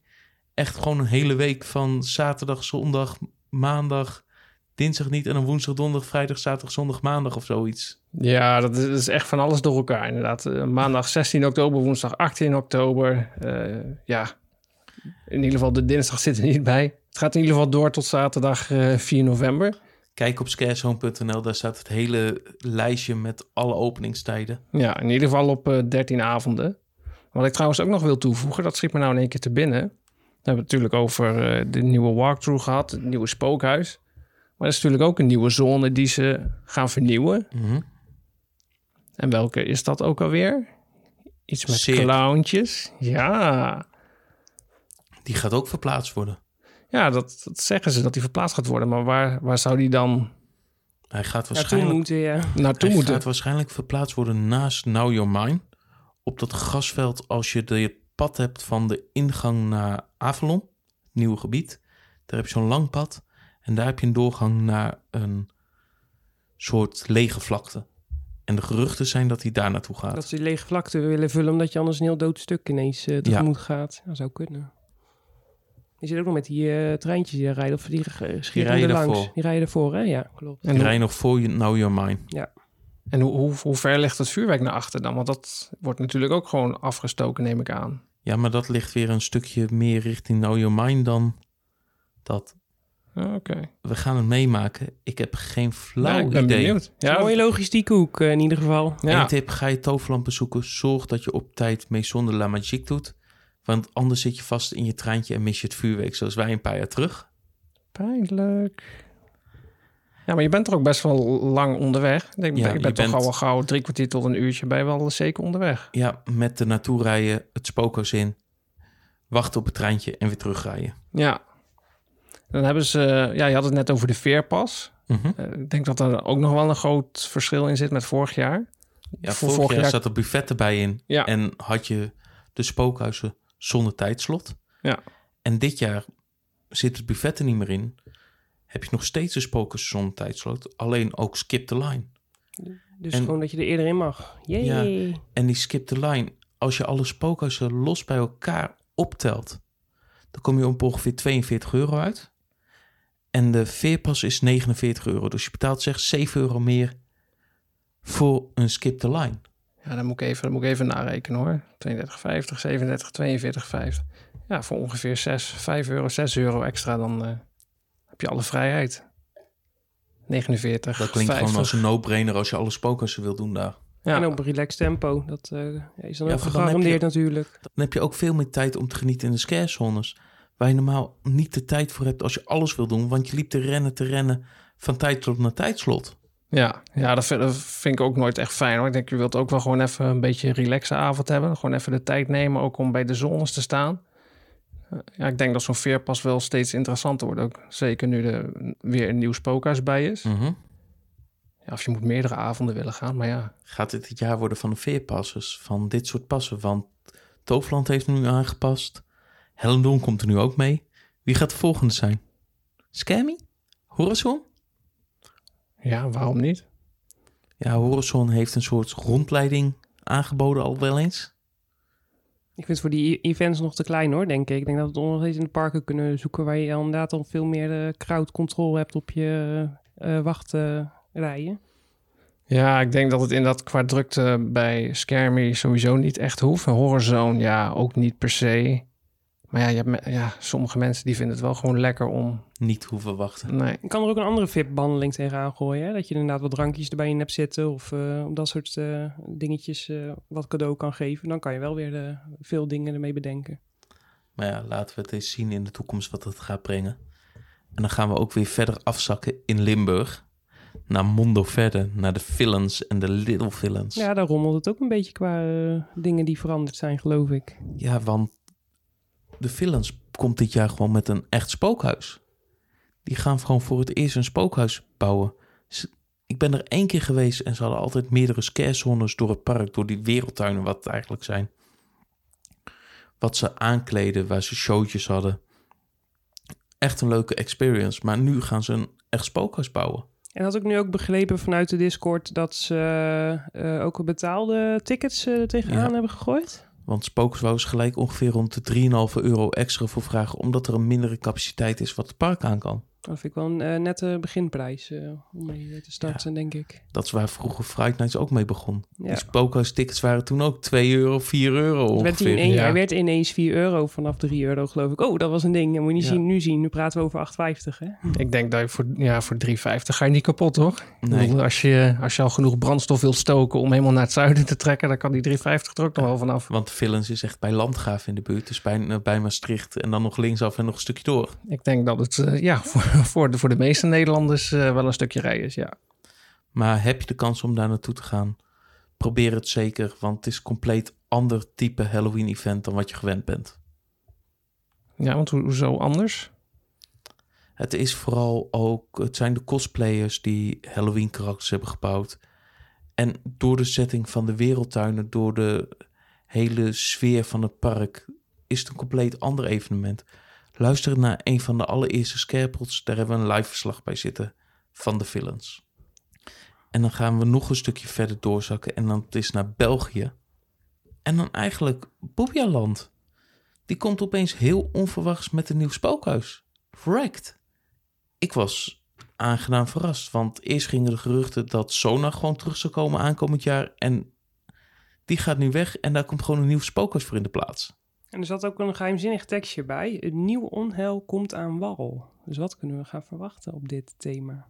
S2: echt gewoon een hele week van zaterdag, zondag, maandag, dinsdag niet. En dan woensdag, donderdag, vrijdag, zaterdag, zondag, maandag of zoiets.
S1: ja dat, is, echt van alles door elkaar inderdaad. Eh, maandag 16 oktober, woensdag 18 oktober. Eh, ja, in ieder geval de dinsdag zit er niet bij. Het gaat in ieder geval door tot zaterdag eh, 4 november.
S2: Kijk op scarezone.nl, daar staat het hele lijstje met alle openingstijden.
S1: Ja, in ieder geval op eh 13 avonden. Wat ik trouwens ook nog wil toevoegen, dat schiet me nou in één keer te binnen. We hebben het natuurlijk over eh, de nieuwe walkthrough gehad, het nieuwe spookhuis. Maar er is natuurlijk ook een nieuwe zone die ze gaan vernieuwen.
S2: Mhm.
S1: En welke is dat ook alweer? Iets met
S2: Cirque.
S1: clowntjes. Ja,
S2: Die gaat ook verplaatst worden.
S1: Ja dat, dat zeggen ze dat die verplaatst gaat worden. Maar waar, waar zou die dan
S2: Hij gaat
S3: Naartoe
S2: waarschijnlijk
S3: moeten, ja.
S1: naartoe
S2: Hij
S1: moeten?
S2: gaat waarschijnlijk verplaatst worden naast Now Your Mine. Op dat grasveld als je de, het pad hebt van de ingang naar Avalon, het nieuwe gebied. Daar heb je zo'n lang pad. En daar heb je een doorgang naar een soort lege vlakte. En de geruchten zijn dat hij daar naartoe gaat.
S3: Dat ze die lege vlakte willen vullen, omdat je anders een heel dood stuk ineens eh tegemoet gaat. Dat zou kunnen. Je zit ook nog met die eh, treintjes die daar rijden, of die schieten
S2: rijden
S3: er langs.
S2: daarvoor.
S3: Die rijden ervoor, hè? Ja, klopt.
S1: En,
S2: Die rijden nog voor je Know Your Mine.
S1: en hoe, hoe, hoe ver ligt het vuurwerk naar achter dan? Want dat wordt natuurlijk ook gewoon afgestoken, neem ik aan.
S2: Ja, maar dat ligt weer een stukje meer richting Know Your Mine dan dat.
S1: Ah, Oké.
S2: We gaan het meemaken. Ik heb geen flauw
S1: Ja, ik ben
S2: idee.
S1: benieuwd.
S3: Ja,
S1: Ja,
S3: mooie logistieke hoek eh, in ieder geval.
S1: ja.
S2: Eén tip, ga je toverland bezoeken. Zorg dat je op tijd Maison de la Magique doet. Want anders zit je vast in je treintje en mis je het vuurwerk. Zoals wij een paar jaar terug.
S1: Pijnlijk. Ja, maar je bent er ook best wel lang onderweg. Ik denk,
S2: Ja,
S1: je
S2: je
S1: bent toch
S2: bent-
S1: al wel gauw drie kwartier tot een uurtje ben je wel zeker onderweg.
S2: Ja, met de naartoe rijden, het spookhuis in. Wachten op het treintje en weer terugrijden.
S1: Ja. Dan hebben ze, ja, je had het net over de veerpas.
S2: Mhm.
S1: Eh, ik denk dat er ook nog wel een groot verschil in zit met vorig jaar.
S2: Ja,
S1: Voor
S2: vorig, jaar, zat er buffet erbij in.
S1: Ja.
S2: En had je de spookhuizen zonder tijdslot.
S1: Ja.
S2: En dit jaar zit het buffet er niet meer in. Heb je nog steeds de spookhuizen zonder tijdslot. Alleen ook skip the line.
S3: Dus
S2: En-
S3: gewoon dat je er eerder in mag. Yay.
S2: En die skip the line, als je alle spookhuizen los bij elkaar optelt, dan kom je op ongeveer 42 euro uit. En de veerpas is 49 euro. Dus je betaalt zeg 7 euro meer voor een skip the line.
S1: Ja, dan moet ik even, dan moet ik even narekenen hoor. 32,50, 37, 42,50. Ja, voor ongeveer 6, 5 euro, 6 euro extra, dan eh, heb je alle vrijheid. 49,
S2: Dat klinkt
S1: 50.
S2: gewoon als een no-brainer als je alle spookhuizen wil doen daar.
S1: Ja,
S3: En op een relaxed tempo. Dat eh, ja, is dan
S2: Ja,
S3: ook
S2: dan
S3: gegarandeerd
S2: je-
S3: natuurlijk.
S2: Dan heb je ook veel meer tijd om te genieten in de scarezones. Waar je normaal niet de tijd voor hebt als je alles wil doen. Want je liep te rennen, te rennen van tijdslot naar tijdslot.
S1: Ja, ja dat, vind, dat vind ik ook nooit echt fijn hoor. Ik denk, je wilt ook wel gewoon even een beetje een relaxe avond hebben. Gewoon even de tijd nemen, ook om bij de zones te staan. Eh, Ja, ik denk dat zo'n veerpas wel steeds interessanter wordt. Ook zeker nu er weer een nieuw spookhuis bij is.
S2: Mhm.
S1: Ja, of je moet meerdere avonden willen gaan, maar ja.
S2: Gaat dit het jaar worden van de veerpassers? Van dit soort passen? Want Toverland heeft nu aangepast. Hellendoorn komt er nu ook mee. Wie gaat de volgende zijn? Scammy? Horizon?
S1: Ja, waarom niet?
S2: Ja, Horizon heeft een soort rondleiding aangeboden al wel eens.
S3: Ik vind het voor die e- events nog te klein hoor, denk ik. Ik denk dat we het nog steeds in de parken kunnen zoeken... waar je inderdaad dan veel meer eh, crowd control hebt op je eh wachtrijen.
S1: Ja, ik denk dat het in dat qua drukte bij Scare sowieso niet echt hoeft. Horrorzone, ja, ook niet per se. Maar ja, je hebt me- ja, sommige mensen die vinden het wel gewoon lekker om...
S2: Niet hoeven wachten.
S1: Nee,
S3: Je kan er ook een andere VIP-behandeling tegenaan gooien. Hè? Dat je inderdaad wat drankjes erbij in hebt zitten... of eh, op dat soort eh, dingetjes eh, wat cadeau kan geven. Dan kan je wel weer de, veel dingen ermee bedenken.
S2: Maar ja, laten we het eens zien in de toekomst wat het gaat brengen. En dan gaan we ook weer verder afzakken in Limburg. Naar Mondo verder, naar de villains en de little villains.
S3: Ja, daar rommelt het ook een beetje qua dingen die veranderd zijn, geloof ik.
S2: Ja, want de villains komt dit jaar gewoon met een echt spookhuis. Die gaan gewoon voor het eerst een spookhuis bouwen. Ik ben er één keer geweest en ze hadden altijd meerdere scarezones door het park, door die wereldtuinen wat het eigenlijk zijn. Wat ze aankleden, waar ze showtjes hadden. Echt een leuke experience. Maar nu gaan ze een echt spookhuis bouwen.
S3: En had ik nu ook begrepen vanuit de Discord dat ze eh, ook betaalde tickets eh, tegenaan
S2: Ja.
S3: hebben gegooid?
S2: Want wou ze gelijk ongeveer rond de 3,5 euro extra voor vragen, omdat er een mindere capaciteit is wat het park aan kan.
S3: Dat vind ik wel een eh, nette beginprijs eh, om mee te starten, denk ik.
S2: Dat is waar vroeger Fright Nights ook mee begon.
S3: Ja.
S2: Die spookhuistickets waren toen ook 2 euro, 4 euro
S3: werd, in
S2: ongeveer.
S3: één,
S1: Ja.
S3: hij werd ineens 4 euro vanaf 3 euro, geloof ik. Oh, dat was een ding. Dat moet je niet
S1: Ja.
S3: zien, nu zien. Nu praten we over 8,50, hè?
S1: ik denk dat je voor, ja, voor 3,50 ga je niet kapot, toch?
S2: Nee.
S1: bedoel, als, je, als je al genoeg brandstof wilt stoken om helemaal naar het zuiden te trekken... dan kan die 3,50 er ook nog wel vanaf.
S2: Want Villains is echt bij Landgraaf in de buurt. Dus bij, bij Maastricht en dan nog linksaf en nog een stukje door.
S1: Ik denk dat het eh, ja, voor, voor, de, voor de meeste Nederlanders eh, wel een stukje rijden is, ja.
S2: Maar heb je de kans om daar naartoe te gaan? Probeer het zeker, want het is een compleet ander type Halloween-event dan wat je gewend bent.
S1: Ja, want ho- hoezo anders?
S2: Het is vooral ook, het zijn de cosplayers die Halloween-karakters hebben gebouwd. En door de setting van de wereldtuinen, door de hele sfeer van het park, is het een compleet ander evenement. Luister naar een van de allereerste Scarepods, daar hebben we een live verslag bij zitten van de villains. En dan gaan we nog een stukje verder doorzakken. En dan het is naar België. En dan eigenlijk Bobbejaanland. Die komt opeens heel onverwachts met een nieuw spookhuis. Wrecked. Ik was aangenaam verrast. Want eerst gingen de geruchten dat Sona gewoon terug zou komen aankomend jaar. En die gaat nu weg. En daar komt gewoon een nieuw spookhuis voor in de plaats.
S3: En er zat ook een geheimzinnig tekstje bij. Een nieuw onheil komt aan wal. Dus wat kunnen we gaan verwachten op dit thema?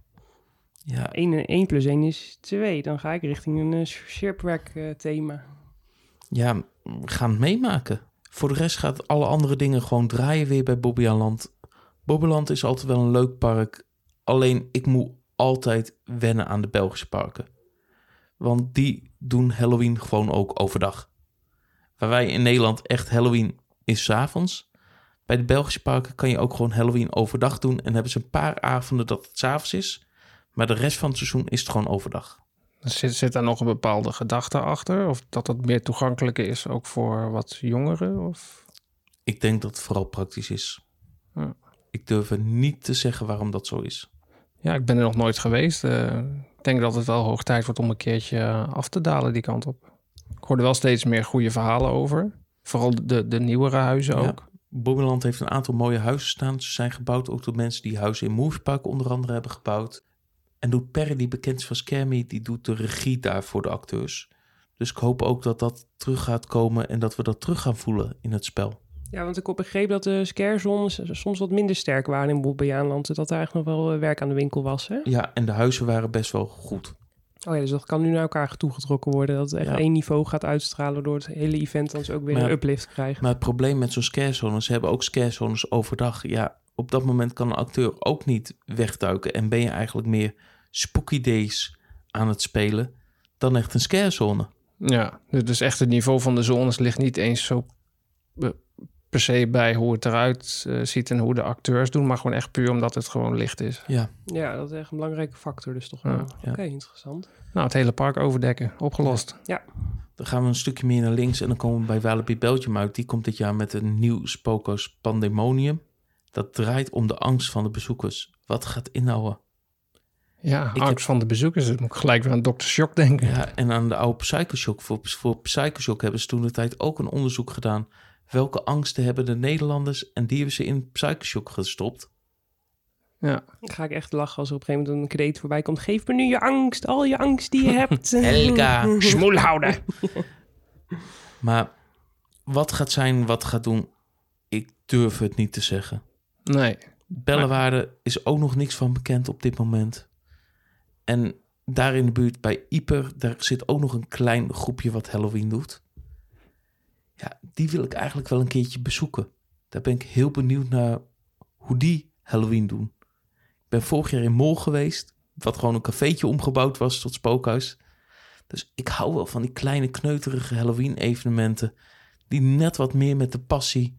S2: Ja,
S3: 1, 1 plus 1 is 2. Dan ga ik richting een uh, shipwreck eh, thema.
S2: ja, we gaan het meemaken. Voor de rest gaat alle andere dingen gewoon draaien weer bij Bobbejaanland. Bobbeland is altijd wel een leuk park. Alleen ik moet altijd wennen aan de Belgische parken. Want die doen Halloween gewoon ook overdag. Waar wij in Nederland echt Halloween is 's avonds. Bij de Belgische parken kan je ook gewoon Halloween overdag doen. En hebben ze een paar avonden dat het 's avonds is. Maar de rest van het seizoen is het gewoon overdag.
S1: Zit, zit daar nog een bepaalde gedachte achter? Of dat het meer toegankelijker is ook voor wat jongeren? Of...
S2: Ik denk dat het vooral praktisch is.
S1: Ja.
S2: Ik durf er niet te zeggen waarom dat zo is.
S1: Ja, ik ben er nog nooit geweest. Eh, ik denk dat het wel hoog tijd wordt om een keertje af te dalen die kant op. Ik hoorde wel steeds meer goede verhalen over. Vooral de, de nieuwere huizen
S2: Ja.
S1: ook.
S2: Bobbeland heeft een aantal mooie huizen staan. Ze zijn gebouwd ook door mensen die huizen in Movepark onder andere hebben gebouwd. En doet Perry, die bekend is van Scammy, die doet de regie daar voor de acteurs. Dus ik hoop ook dat dat terug gaat komen en dat we dat terug gaan voelen in het spel.
S3: Ja, want ik heb begrepen dat de scarezones soms wat minder sterk waren in Bobbejaanland. Dat daar eigenlijk nog wel eh, werk aan de winkel was, hè?
S2: Ja, en de huizen waren best wel goed.
S3: Oh ja, dus dat kan nu naar elkaar toegetrokken worden. Dat het echt
S2: Ja.
S3: één niveau gaat uitstralen door het hele event dan ze ook weer
S2: Maar-
S3: een uplift krijgen.
S2: Maar het probleem met zo'n scarezone, ze hebben ook scarezones overdag. Ja, op dat moment kan een acteur ook niet wegduiken. En ben je eigenlijk meer spooky days aan het spelen dan echt een scarezone.
S1: Ja, dus echt het niveau van de zones ligt niet eens zo per se bij hoe het eruit eh, ziet en hoe de acteurs doen, maar gewoon echt puur omdat het gewoon licht is.
S2: Ja,
S3: Ja, dat is echt een belangrijke factor dus toch
S1: Ja,
S3: wel.
S2: ja.
S3: Oké, interessant.
S1: Nou, het hele park overdekken, opgelost.
S2: Dan gaan we een stukje meer naar links en dan komen we bij Walibi Belgium uit. Die komt dit jaar met een nieuw spookhuis Pandemonium. Dat draait om de angst van de bezoekers. Wat gaat inhouden?
S1: Ja,
S2: Ik
S1: angst
S2: heb-
S1: van de bezoekers. Dan moet ik gelijk weer aan Dr. Shock denken.
S2: Ja, en aan de oude Psychoshock. Voor, voor Psychoshock hebben ze toen de tijd ook een onderzoek gedaan. Welke angsten hebben de Nederlanders? En die hebben ze in Psychoshock gestopt.
S1: Ja.
S3: Dan ga ik echt lachen als er op een gegeven moment een kreet voorbij komt. Geef me nu je angst, al je angst die je hebt.
S2: Helga.
S1: Smoel houden.
S2: Maar wat gaat zijn, wat gaat doen? Ik durf het niet te zeggen.
S1: Nee.
S2: Bellewaarde is ook nog niks van bekend op dit moment. En daar in de buurt bij Ieper, daar zit ook nog een klein groepje wat Halloween doet. Ja, die wil ik eigenlijk wel een keertje bezoeken. Daar ben ik heel benieuwd naar hoe die Halloween doen. Ik ben vorig jaar in Mol geweest, wat gewoon een cafeetje omgebouwd was tot spookhuis. Dus ik hou wel van die kleine kneuterige Halloween evenementen, die net wat meer met de passie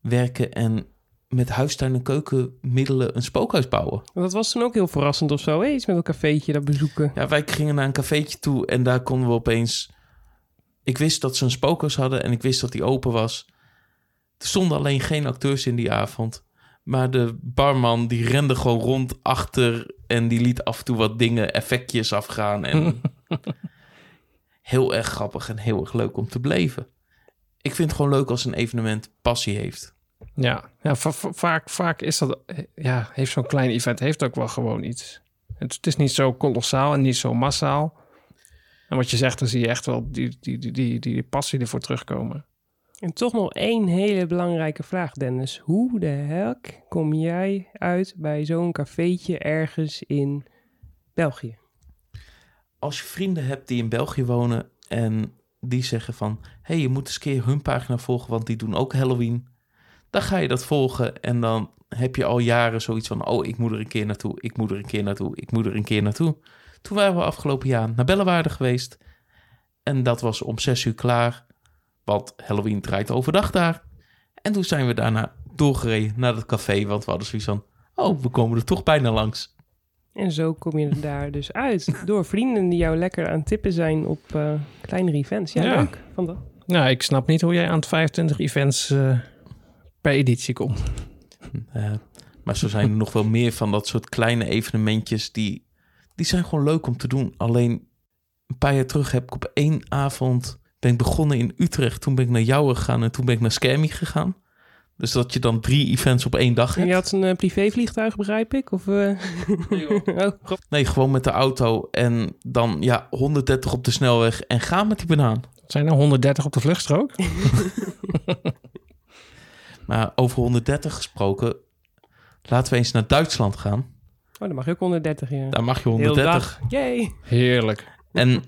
S2: werken en met huistuin- en keukenmiddelen een spookhuis bouwen.
S3: Dat was toen ook heel verrassend of zo, hè? Iets met een cafeetje dat bezoeken.
S2: Ja, wij gingen naar een cafeetje toe en daar konden we opeens... Ik wist dat ze een spookhuis hadden en ik wist dat die open was. Er stonden alleen geen acteurs in die avond. Maar de barman die rende gewoon rond achter en die liet af en toe wat dingen, effectjes afgaan. En heel erg grappig en heel erg leuk om te beleven. Ik vind het gewoon leuk als een evenement passie heeft.
S1: Ja, ja va- va- vaak, vaak is dat... Ja, heeft zo'n klein event heeft ook wel gewoon iets. Het, het is niet zo kolossaal en niet zo massaal. En wat je zegt, dan zie je echt wel die, die, die, die, die passie ervoor terugkomen.
S3: En toch nog één hele belangrijke vraag, Dennis. Hoe de hek kom jij uit bij zo'n cafeetje ergens in België?
S2: als je vrienden hebt die in België wonen en die zeggen van... hé, hey, je moet eens een keer hun pagina volgen, want die doen ook Halloween. Dan ga je dat volgen en dan heb je al jaren zoiets van... oh, ik moet er een keer naartoe, ik moet er een keer naartoe, ik moet er een keer naartoe. Toen waren we afgelopen jaar naar Bellewaarde geweest. En dat was om zes uur klaar, want Halloween draait overdag daar. En toen zijn we daarna doorgereden naar het café, want we hadden zoiets van... oh, we komen er toch bijna langs.
S3: En zo kom je er daar dus uit. Door vrienden die jou lekker aan het tippen zijn op eh kleinere events. Ja,
S1: Ja.
S3: leuk. Van dat.
S1: Nou, ik snap niet hoe jij aan het 25 events eh, per editie komt.
S2: Eh, maar zo zijn er nog wel meer van dat soort kleine evenementjes die, die zijn gewoon leuk om te doen. Alleen een paar jaar terug heb ik op één avond ben ik begonnen in Utrecht. Toen ben ik naar Jouwen gegaan en toen ben ik naar Skermie gegaan. Dus dat je dan drie events op één dag
S3: En
S2: hebt.
S3: je had een eh, privévliegtuig, begrijp ik? Of, eh, oh.
S2: Nee, gewoon met de auto en dan ja, 130 op de snelweg en ga met die banaan.
S1: Zijn er 130 op de vluchtstrook?
S2: Maar over 130 gesproken, laten we eens naar Duitsland gaan.
S3: Oh, dan mag je ook 130, ja.
S2: Daar mag je
S3: Heel
S2: 130.
S3: dag. Yay.
S1: Heerlijk.
S2: En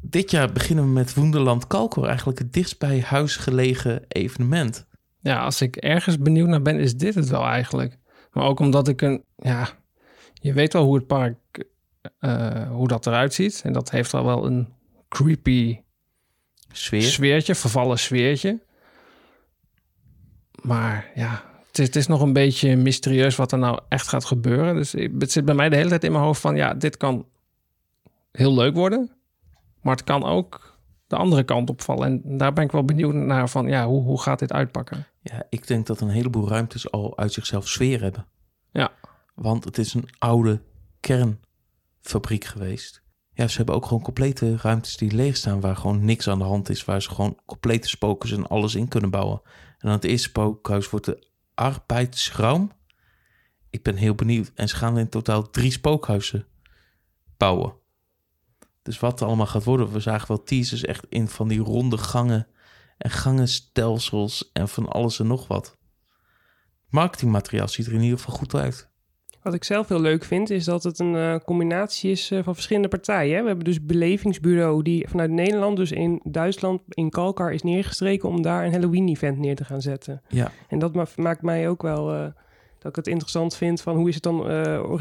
S2: dit jaar beginnen we met Woenderland Kalkor, eigenlijk het dichtst bij huis gelegen evenement.
S1: Ja, als ik ergens benieuwd naar ben, is dit het wel eigenlijk. Maar ook omdat ik een, ja, je weet wel hoe het park, eh, hoe dat eruit ziet. En dat heeft al wel een creepy
S2: Sfeer.
S1: sfeertje, vervallen sfeertje. Maar ja, het is, het is nog een beetje mysterieus wat er nou echt gaat gebeuren. Dus het zit bij mij de hele tijd in mijn hoofd van, ja, dit kan heel leuk worden. Maar het kan ook de andere kant opvallen. En daar ben ik wel benieuwd naar van, ja, hoe, hoe gaat dit uitpakken?
S2: Ja, ik denk dat een heleboel ruimtes al uit zichzelf sfeer hebben.
S1: Ja.
S2: Want het is een oude kernfabriek geweest. Ja, ze hebben ook gewoon complete ruimtes die leeg staan, waar gewoon niks aan de hand is, waar ze gewoon complete spokers en alles in kunnen bouwen. En dan het eerste spookhuis wordt de Arbeidsraum. Ik ben heel benieuwd. En ze gaan in totaal drie spookhuizen bouwen. Dus wat er allemaal gaat worden, we zagen wel teasers echt in van die ronde gangen en gangenstelsels en van alles en nog wat. Marketingmateriaal ziet er in ieder geval goed uit.
S3: Wat ik zelf heel leuk vind, is dat het een eh, combinatie is eh, van verschillende partijen. Hè? We hebben dus belevingsbureau die vanuit Nederland, dus in Duitsland, in Kalkar is neergestreken om daar een Halloween-event neer te gaan zetten.
S2: Ja,
S3: En dat ma- maakt mij ook wel eh, dat ik het interessant vind van hoe is het dan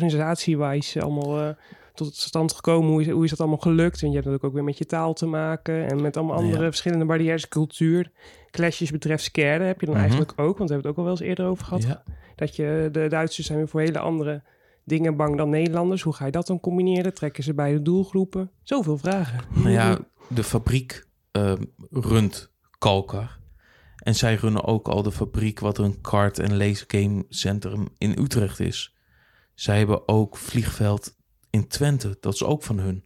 S3: organisatiewijs allemaal tot stand gekomen? Hoe is, hoe is dat allemaal gelukt? En je hebt natuurlijk ook weer met je taal te maken en met allemaal
S2: Ja.
S3: andere verschillende barrières, cultuur. Clashes betreft scare heb je dan
S2: Mhm.
S3: eigenlijk ook, want we hebben het ook al wel eens eerder over gehad.
S2: ja.
S3: Dat je, de Duitsers zijn weer voor hele andere dingen bang dan Nederlanders. Hoe ga je dat dan combineren? Trekken ze beide doelgroepen? Zoveel vragen.
S2: Nou ja, de fabriek eh, runt Kalkar. En zij runnen ook al de fabriek wat een kart- en lasergame centrum in Utrecht is. Zij hebben ook vliegveld in Twente. Dat is ook van hun.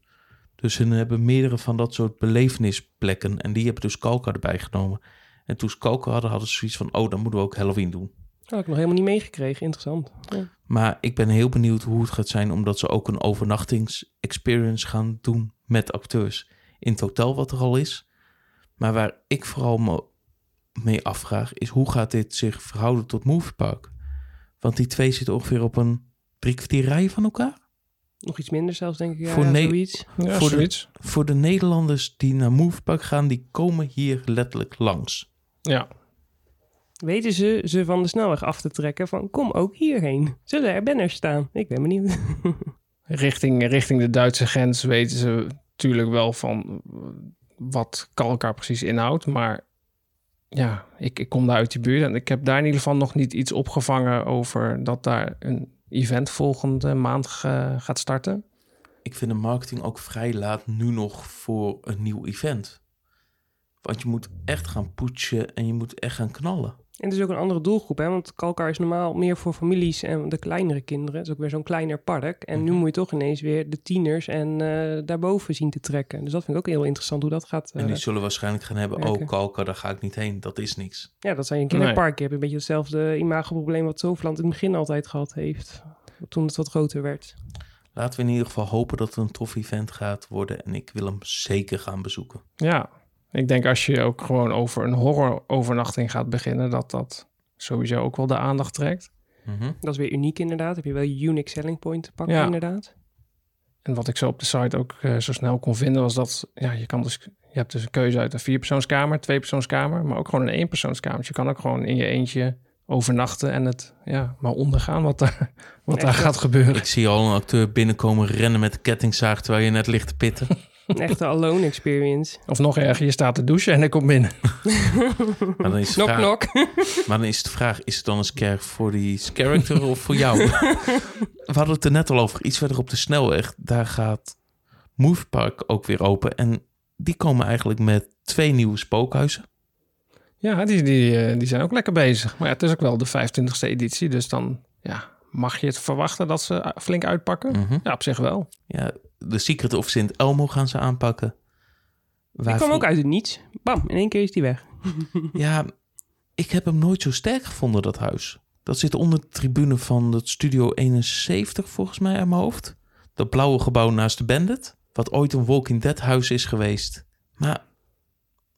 S2: Dus hun hebben meerdere van dat soort belevenisplekken. En die hebben dus Kalkar erbij genomen. En toen ze Kalkar hadden, hadden ze zoiets van... oh, dan moeten we ook Halloween doen.
S3: Dat had ik nog helemaal niet meegekregen. Interessant. Ja.
S2: Maar ik ben heel benieuwd hoe het gaat zijn, omdat ze ook een overnachtings-experience gaan doen met acteurs in het hotel, wat er al is. Maar waar ik vooral me mee afvraag, is hoe gaat dit zich verhouden tot Moviepark? Want die twee zitten ongeveer op een drie kwartier rijden van elkaar.
S3: Nog iets minder zelfs, denk ik. Ja,
S2: Voor
S3: ja, zoiets.
S1: Ja,
S2: Voor de-
S1: zoiets.
S2: Voor de Nederlanders die naar Moviepark gaan, die komen hier letterlijk langs.
S1: Ja.
S3: Weten ze ze van de snelweg af te trekken van kom ook hierheen. Zullen er banners staan? Ik ben benieuwd.
S1: Richting, richting de Duitse grens weten ze natuurlijk wel van wat Kalkar precies inhoudt. Maar ja, ik, ik kom daar uit die buurt en ik heb daar in ieder geval nog niet iets opgevangen over dat daar een event volgende maand ge- gaat starten.
S2: Ik vind de marketing ook vrij laat nu nog voor een nieuw event. Want je moet echt gaan poetsen en je moet echt gaan knallen.
S3: En het is ook een andere doelgroep, hè? want Kalkar is normaal meer voor families en de kleinere kinderen. Het is ook weer zo'n kleiner park. En nu
S2: Mhm.
S3: moet je toch ineens weer de tieners en eh, daarboven zien te trekken. Dus dat vind ik ook heel interessant hoe dat gaat.
S2: En
S3: eh,
S2: die zullen waarschijnlijk gaan hebben,
S3: werken.
S2: oh Kalka, daar ga ik niet heen. Dat is niks.
S3: ja, dat zijn een kinderpark. Je hebt een beetje hetzelfde imagoprobleem wat Zoveland in het begin altijd gehad heeft. Toen het wat groter werd.
S2: Laten we in ieder geval hopen dat het een tof event gaat worden. En ik wil hem zeker gaan bezoeken.
S1: Ja, ik denk als je ook gewoon over een horror-overnachting gaat beginnen, dat dat sowieso ook wel de aandacht trekt.
S2: Mhm.
S3: Dat is weer uniek inderdaad. Heb je wel je unique selling point te pakken
S1: Ja.
S3: inderdaad.
S1: En wat ik zo op de site ook eh, zo snel kon vinden, was dat ja, je kan dus je hebt dus een keuze uit een vierpersoonskamer, tweepersoonskamer, maar ook gewoon een eenpersoonskamer. Dus je kan ook gewoon in je eentje overnachten en het ja, maar ondergaan wat daar, wat daar gaat gebeuren.
S2: Ik zie al een acteur binnenkomen rennen met de kettingzaag terwijl je net ligt te pitten.
S3: Een echte alone experience.
S1: Of nog erger, je staat te douchen en ik kom binnen.
S2: Maar dan is vraag,
S3: knok.
S2: maar dan is de vraag, is het dan een scare voor die character of voor jou? We hadden het er net al over. Iets verder op de snelweg, daar gaat Movepark ook weer open. En die komen eigenlijk met twee nieuwe spookhuizen.
S1: Ja, die, die, eh, die zijn ook lekker bezig. Maar ja, het is ook wel de 25e editie, dus dan ja, mag je het verwachten dat ze uh, flink uitpakken?
S2: Mhm.
S1: Ja, op zich wel.
S2: Ja, de Secret of Sint Elmo gaan ze aanpakken.
S3: Die kwam ook uit het niets. Bam, in één keer is die weg.
S2: Ja, ik heb hem nooit zo sterk gevonden, dat huis. Dat zit onder de tribune van het Studio 71, volgens mij, aan mijn hoofd. Dat blauwe gebouw naast de Bandit. Wat ooit een Walking Dead huis is geweest. Maar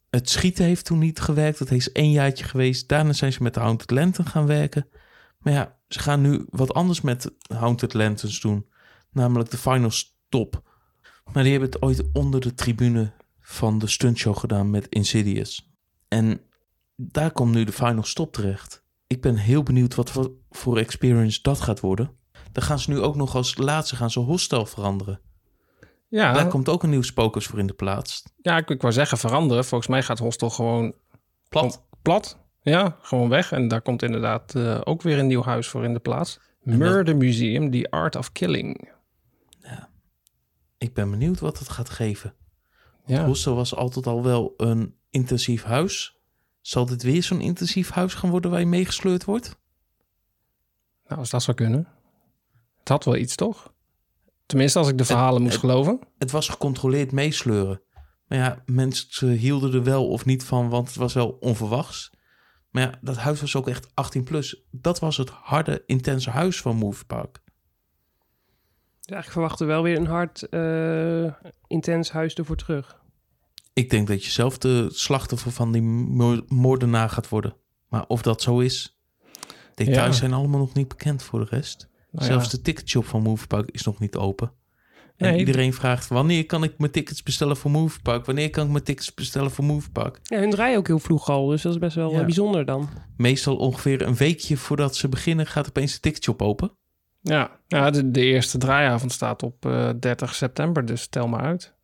S2: het schieten heeft toen niet gewerkt. Dat is één jaartje geweest. Daarna zijn ze met de Haunted Lantern gaan werken. Maar ja, ze gaan nu wat anders met Haunted Lanterns doen. Namelijk de Final Stop. Maar die hebben het ooit onder de tribune van de stuntshow gedaan met Insidious. En daar komt nu de Final Stop terecht. Ik ben heel benieuwd wat voor, voor experience dat gaat worden. Dan gaan ze nu ook nog als laatste gaan ze hostel veranderen.
S1: Ja,
S2: Daar komt ook een nieuw spokers voor in de plaats.
S1: ja ik, ik wou zeggen veranderen. Volgens mij gaat Hostel gewoon
S2: Plat.
S1: plat. Ja, gewoon weg. En daar komt inderdaad eh, ook weer een nieuw huis voor in de plaats.
S2: Dat-
S1: Murder Museum, The Art of Killing.
S2: Ik ben benieuwd wat het gaat geven.
S1: Ja,
S2: Hostel was altijd al wel een intensief huis. Zal dit weer zo'n intensief huis gaan worden waar je meegesleurd wordt?
S1: nou als dat zou kunnen. Het had wel iets, toch? Tenminste, als ik de verhalen moest
S2: het-
S1: geloven.
S2: Het was gecontroleerd meesleuren. Maar ja, mensen hielden er wel of niet van, want het was wel onverwachts. Maar ja, dat huis was ook echt 18 plus. Dat was het harde, intense huis van Movie Park.
S3: Eigenlijk verwachten we wel weer een hard, eh, intens huis ervoor terug.
S2: Ik denk dat je zelf de slachtoffer van die mo- moordenaar gaat worden. Maar of dat zo is, details
S1: Ja.
S2: zijn allemaal nog niet bekend voor de rest.
S1: Nou
S2: Zelfs
S1: ja.
S2: de ticketshop van Movie Park is nog niet open. En
S1: Nee.
S2: iedereen vraagt, wanneer kan ik mijn tickets bestellen voor Movie Park? Wanneer kan ik mijn tickets bestellen voor Movie Park?
S3: Ja, hun draaien ook heel vroeg al, dus dat is best wel
S2: Ja.
S3: eh, bijzonder dan.
S2: Meestal ongeveer een weekje voordat ze beginnen gaat opeens de ticketshop open.
S1: Ja, ja de, de eerste draaiavond staat op eh, 30 september, dus tel maar uit.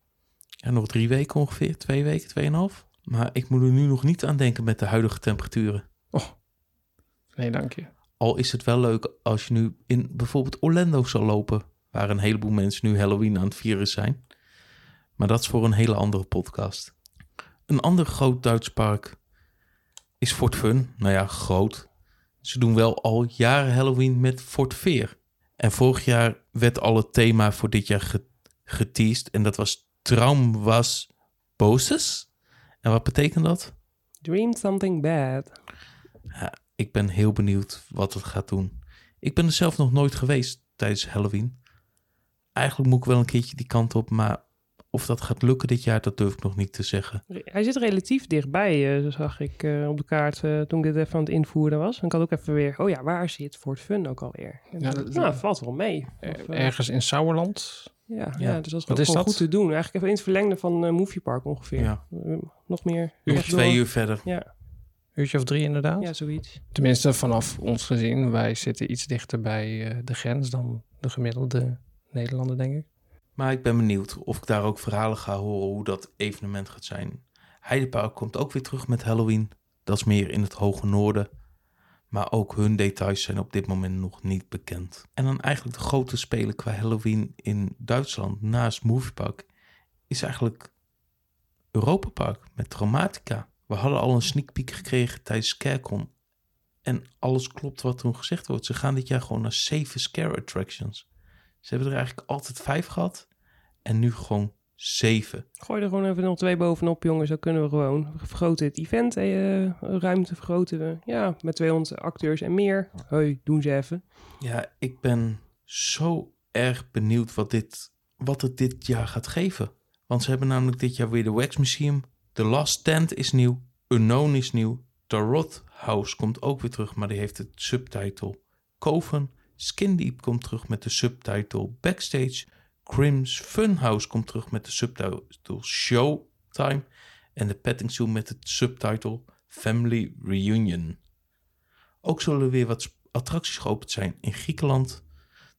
S2: Ja, nog drie weken ongeveer, twee weken, tweeënhalf. Maar ik moet er nu nog niet aan denken met de huidige temperaturen.
S1: Nee, dank je.
S2: Al is het wel leuk als je nu in bijvoorbeeld Orlando zal lopen, waar een heleboel mensen nu Halloween aan het vieren zijn. Maar dat is voor een hele andere podcast. Een ander groot Duits park is Fort Fun. Nou ja, groot. Ze doen wel al jaren Halloween met Fort Veer. En vorig jaar werd al het thema voor dit jaar ge geteased. En dat was Traum was Boses. En wat betekent dat?
S3: Dream something bad.
S2: Ja, ik ben heel benieuwd wat het gaat doen. Ik ben er zelf nog nooit geweest tijdens Halloween. Eigenlijk moet ik wel een keertje die kant op, maar of dat gaat lukken dit jaar, dat durf ik nog niet te zeggen.
S3: Hij zit relatief dichtbij, eh, zo zag ik eh, op de kaart eh, toen ik dit even aan het invoeren was. En ik had ook even weer, oh ja, waar zit Fort Fun ook alweer? En
S1: Ja,
S3: toen-
S1: dat-
S3: nou, valt wel mee. Of,
S1: ergens in Sauerland.
S3: ja,
S2: Ja.
S3: ja, dus dat is
S1: Wat
S3: ook
S1: is
S3: gewoon
S1: dat?
S3: goed te doen. Eigenlijk even in het verlengde van eh Movie Park ongeveer.
S2: Ja.
S3: Nog meer.
S2: Nog
S3: rechtdoor.
S2: twee uur verder.
S3: Ja,
S1: Uurtje of drie inderdaad.
S3: ja, zoiets.
S1: Tenminste, vanaf ons gezien. Wij zitten iets dichter bij eh, de grens dan de gemiddelde Nederlander, denk ik.
S2: Maar ik ben benieuwd of ik daar ook verhalen ga horen hoe dat evenement gaat zijn. Heidepark komt ook weer terug met Halloween. Dat is meer in het hoge noorden. Maar ook hun details zijn op dit moment nog niet bekend. En dan eigenlijk de grote speler qua Halloween in Duitsland naast Moviepark is eigenlijk Europa Park met Dramatica. We hadden al een sneak peek gekregen tijdens Scarecon. En alles klopt wat toen gezegd wordt. Ze gaan dit jaar gewoon naar zeven scare attractions. Ze hebben er eigenlijk altijd vijf gehad. En nu gewoon zeven.
S3: Gooi er gewoon even nog twee bovenop, jongens. Dan kunnen we gewoon we vergroten het event. eh, ruimte vergroten we. Ja, met 200 acteurs en meer. Hoi, doen ze even.
S2: Ja, ik ben zo erg benieuwd wat, dit, wat het dit jaar gaat geven. Want ze hebben namelijk dit jaar weer de Wax Museum. The Last Stand is nieuw. Unknown is nieuw. The Roth House komt ook weer terug, maar die heeft het subtitle Coven. Skin Deep komt terug met de subtitle Backstage. Crim's Funhouse komt terug met de subtitle Showtime. En de Petting Zoo met het subtitle Family Reunion. Ook zullen er weer wat attracties geopend zijn in Griekenland.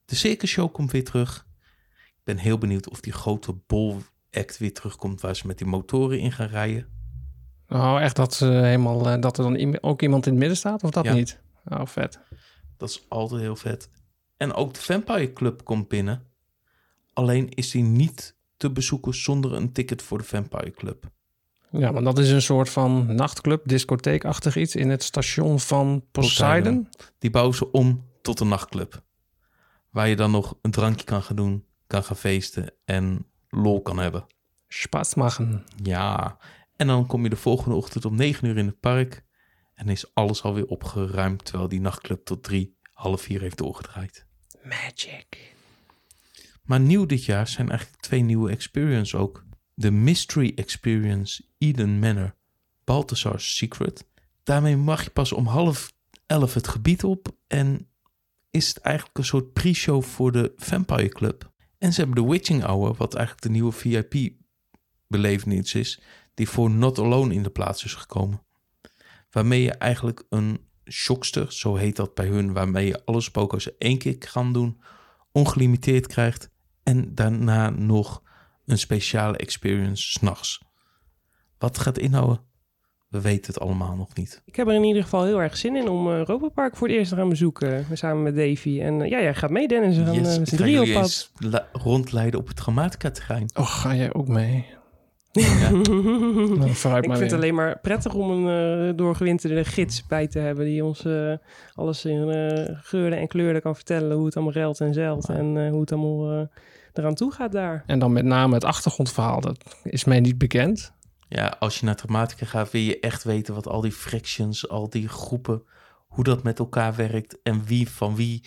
S2: De Circus Show komt weer terug. Ik ben heel benieuwd of die grote bol act weer terugkomt waar ze met die motoren in gaan rijden.
S1: Nou, echt dat, ze helemaal, eh, dat er dan ook iemand in het midden staat, of dat
S2: Ja.
S1: niet? Oh, vet.
S2: Dat is altijd heel vet. En ook de Vampire Club komt binnen. Alleen is die niet te bezoeken zonder een ticket voor de Vampire Club.
S1: Ja, maar dat is een soort van nachtclub, discotheekachtig iets in het station van Poseidon.
S2: Die bouwen ze om tot een nachtclub. Waar je dan nog een drankje kan gaan doen, kan gaan feesten en lol kan hebben.
S1: Spaß machen.
S2: Ja, en dan kom je de volgende ochtend om 9 uur in het park en is alles alweer opgeruimd terwijl die nachtclub tot drie, half vier heeft doorgedraaid.
S1: Magic.
S2: Maar nieuw dit jaar zijn eigenlijk twee nieuwe experiences ook. De Mystery Experience Eden Manor, Balthasar's Secret. Daarmee mag je pas om half elf het gebied op en is het eigenlijk een soort pre-show voor de Vampire Club. En ze hebben de Witching Hour, wat eigenlijk de nieuwe VIP-belevenis is, die voor Not Alone in de plaats is gekomen. Waarmee je eigenlijk een shockster, zo heet dat bij hun, waarmee je alle spookhuizen één keer kan doen, ongelimiteerd krijgt en daarna nog een speciale experience s'nachts. Wat gaat inhouden, we weten het allemaal nog niet.
S3: Ik heb er in ieder geval heel erg zin in om uh, Europa Park voor het eerst te gaan bezoeken. Samen met Davy. En uh, ja, jij gaat mee Dennis. We gaan
S2: Yes,
S3: met drieën op pad.
S2: rondleiden op het Grammatica-terrein.
S1: Oh, ga jij ook mee?
S2: Ja.
S1: Nou,
S3: Ik
S1: maar
S3: vind het alleen maar prettig om een uh, doorgewinterde gids bij te hebben. Die ons uh, alles in uh, geuren en kleuren kan vertellen. Hoe het allemaal ruilt en zeilt. En uh, hoe het allemaal uh, eraan toe gaat daar.
S1: En dan met name het achtergrondverhaal. Dat is mij niet bekend.
S2: Ja, als je naar Dramatica gaat, wil je echt weten wat al die fractions, al die groepen, hoe dat met elkaar werkt en wie van wie,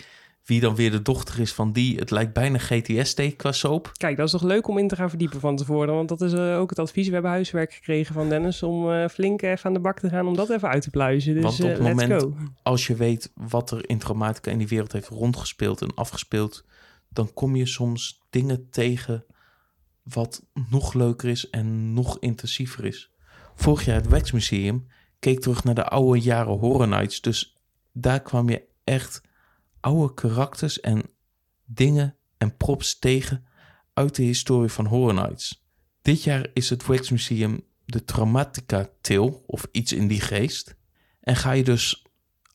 S2: wie dan weer de dochter is van die. Het lijkt bijna GTS-steek qua soap.
S3: Kijk, dat is toch leuk om in te gaan verdiepen van tevoren. Want dat is uh, ook het advies. We hebben huiswerk gekregen van Dennis om uh, flink even aan de bak te gaan om dat even uit te pluizen. Dus
S2: Want op
S3: uh,
S2: het
S3: let's
S2: moment-
S3: go.
S2: Als je weet wat er in Dramatica in die wereld heeft rondgespeeld en afgespeeld, dan kom je soms dingen tegen wat nog leuker is en nog intensiever is. Vorig jaar het Wax Museum keek terug naar de oude jaren Horror Nights. Dus daar kwam je echt oude karakters en dingen en props tegen uit de historie van Horror Nights. Dit jaar is het Wax Museum de Traumatica Tale of iets in die geest. En ga je dus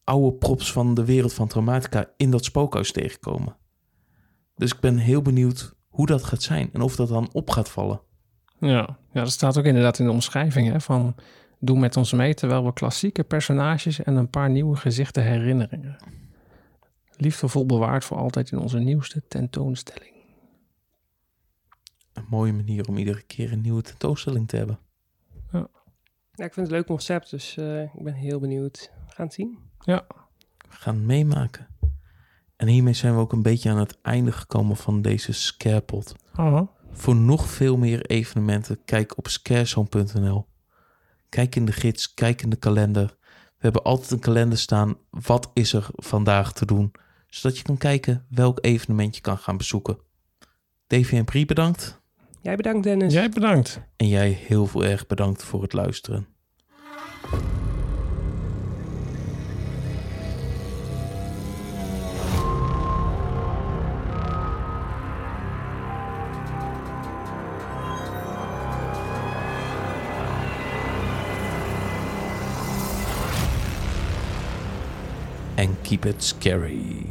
S2: oude props van de wereld van Traumatica in dat spookhuis tegenkomen. Dus ik ben heel benieuwd hoe dat gaat zijn en of dat dan op gaat vallen.
S1: Ja, ja dat staat ook inderdaad in de omschrijving. Hè, van doe met ons mee terwijl we klassieke personages en een paar nieuwe gezichten herinneringen. Liefdevol bewaard voor altijd in onze nieuwste tentoonstelling.
S2: Een mooie manier om iedere keer een nieuwe tentoonstelling te hebben.
S3: Ja, ik vind het een leuk concept. Dus uh, ik ben heel benieuwd. We gaan het zien.
S1: Ja,
S2: We gaan het meemaken. En hiermee zijn we ook een beetje aan het einde gekomen van deze scarepot.
S1: oh,
S2: Voor nog veel meer evenementen, kijk op scarezone.nl. Kijk in de gids, kijk in de kalender. We hebben altijd een kalender staan. Wat is er vandaag te doen? Zodat je kan kijken welk evenement je kan gaan bezoeken. Davy en bedankt.
S3: Jij bedankt, Dennis.
S1: jij bedankt.
S2: En jij heel veel erg bedankt voor het luisteren. And keep it scary.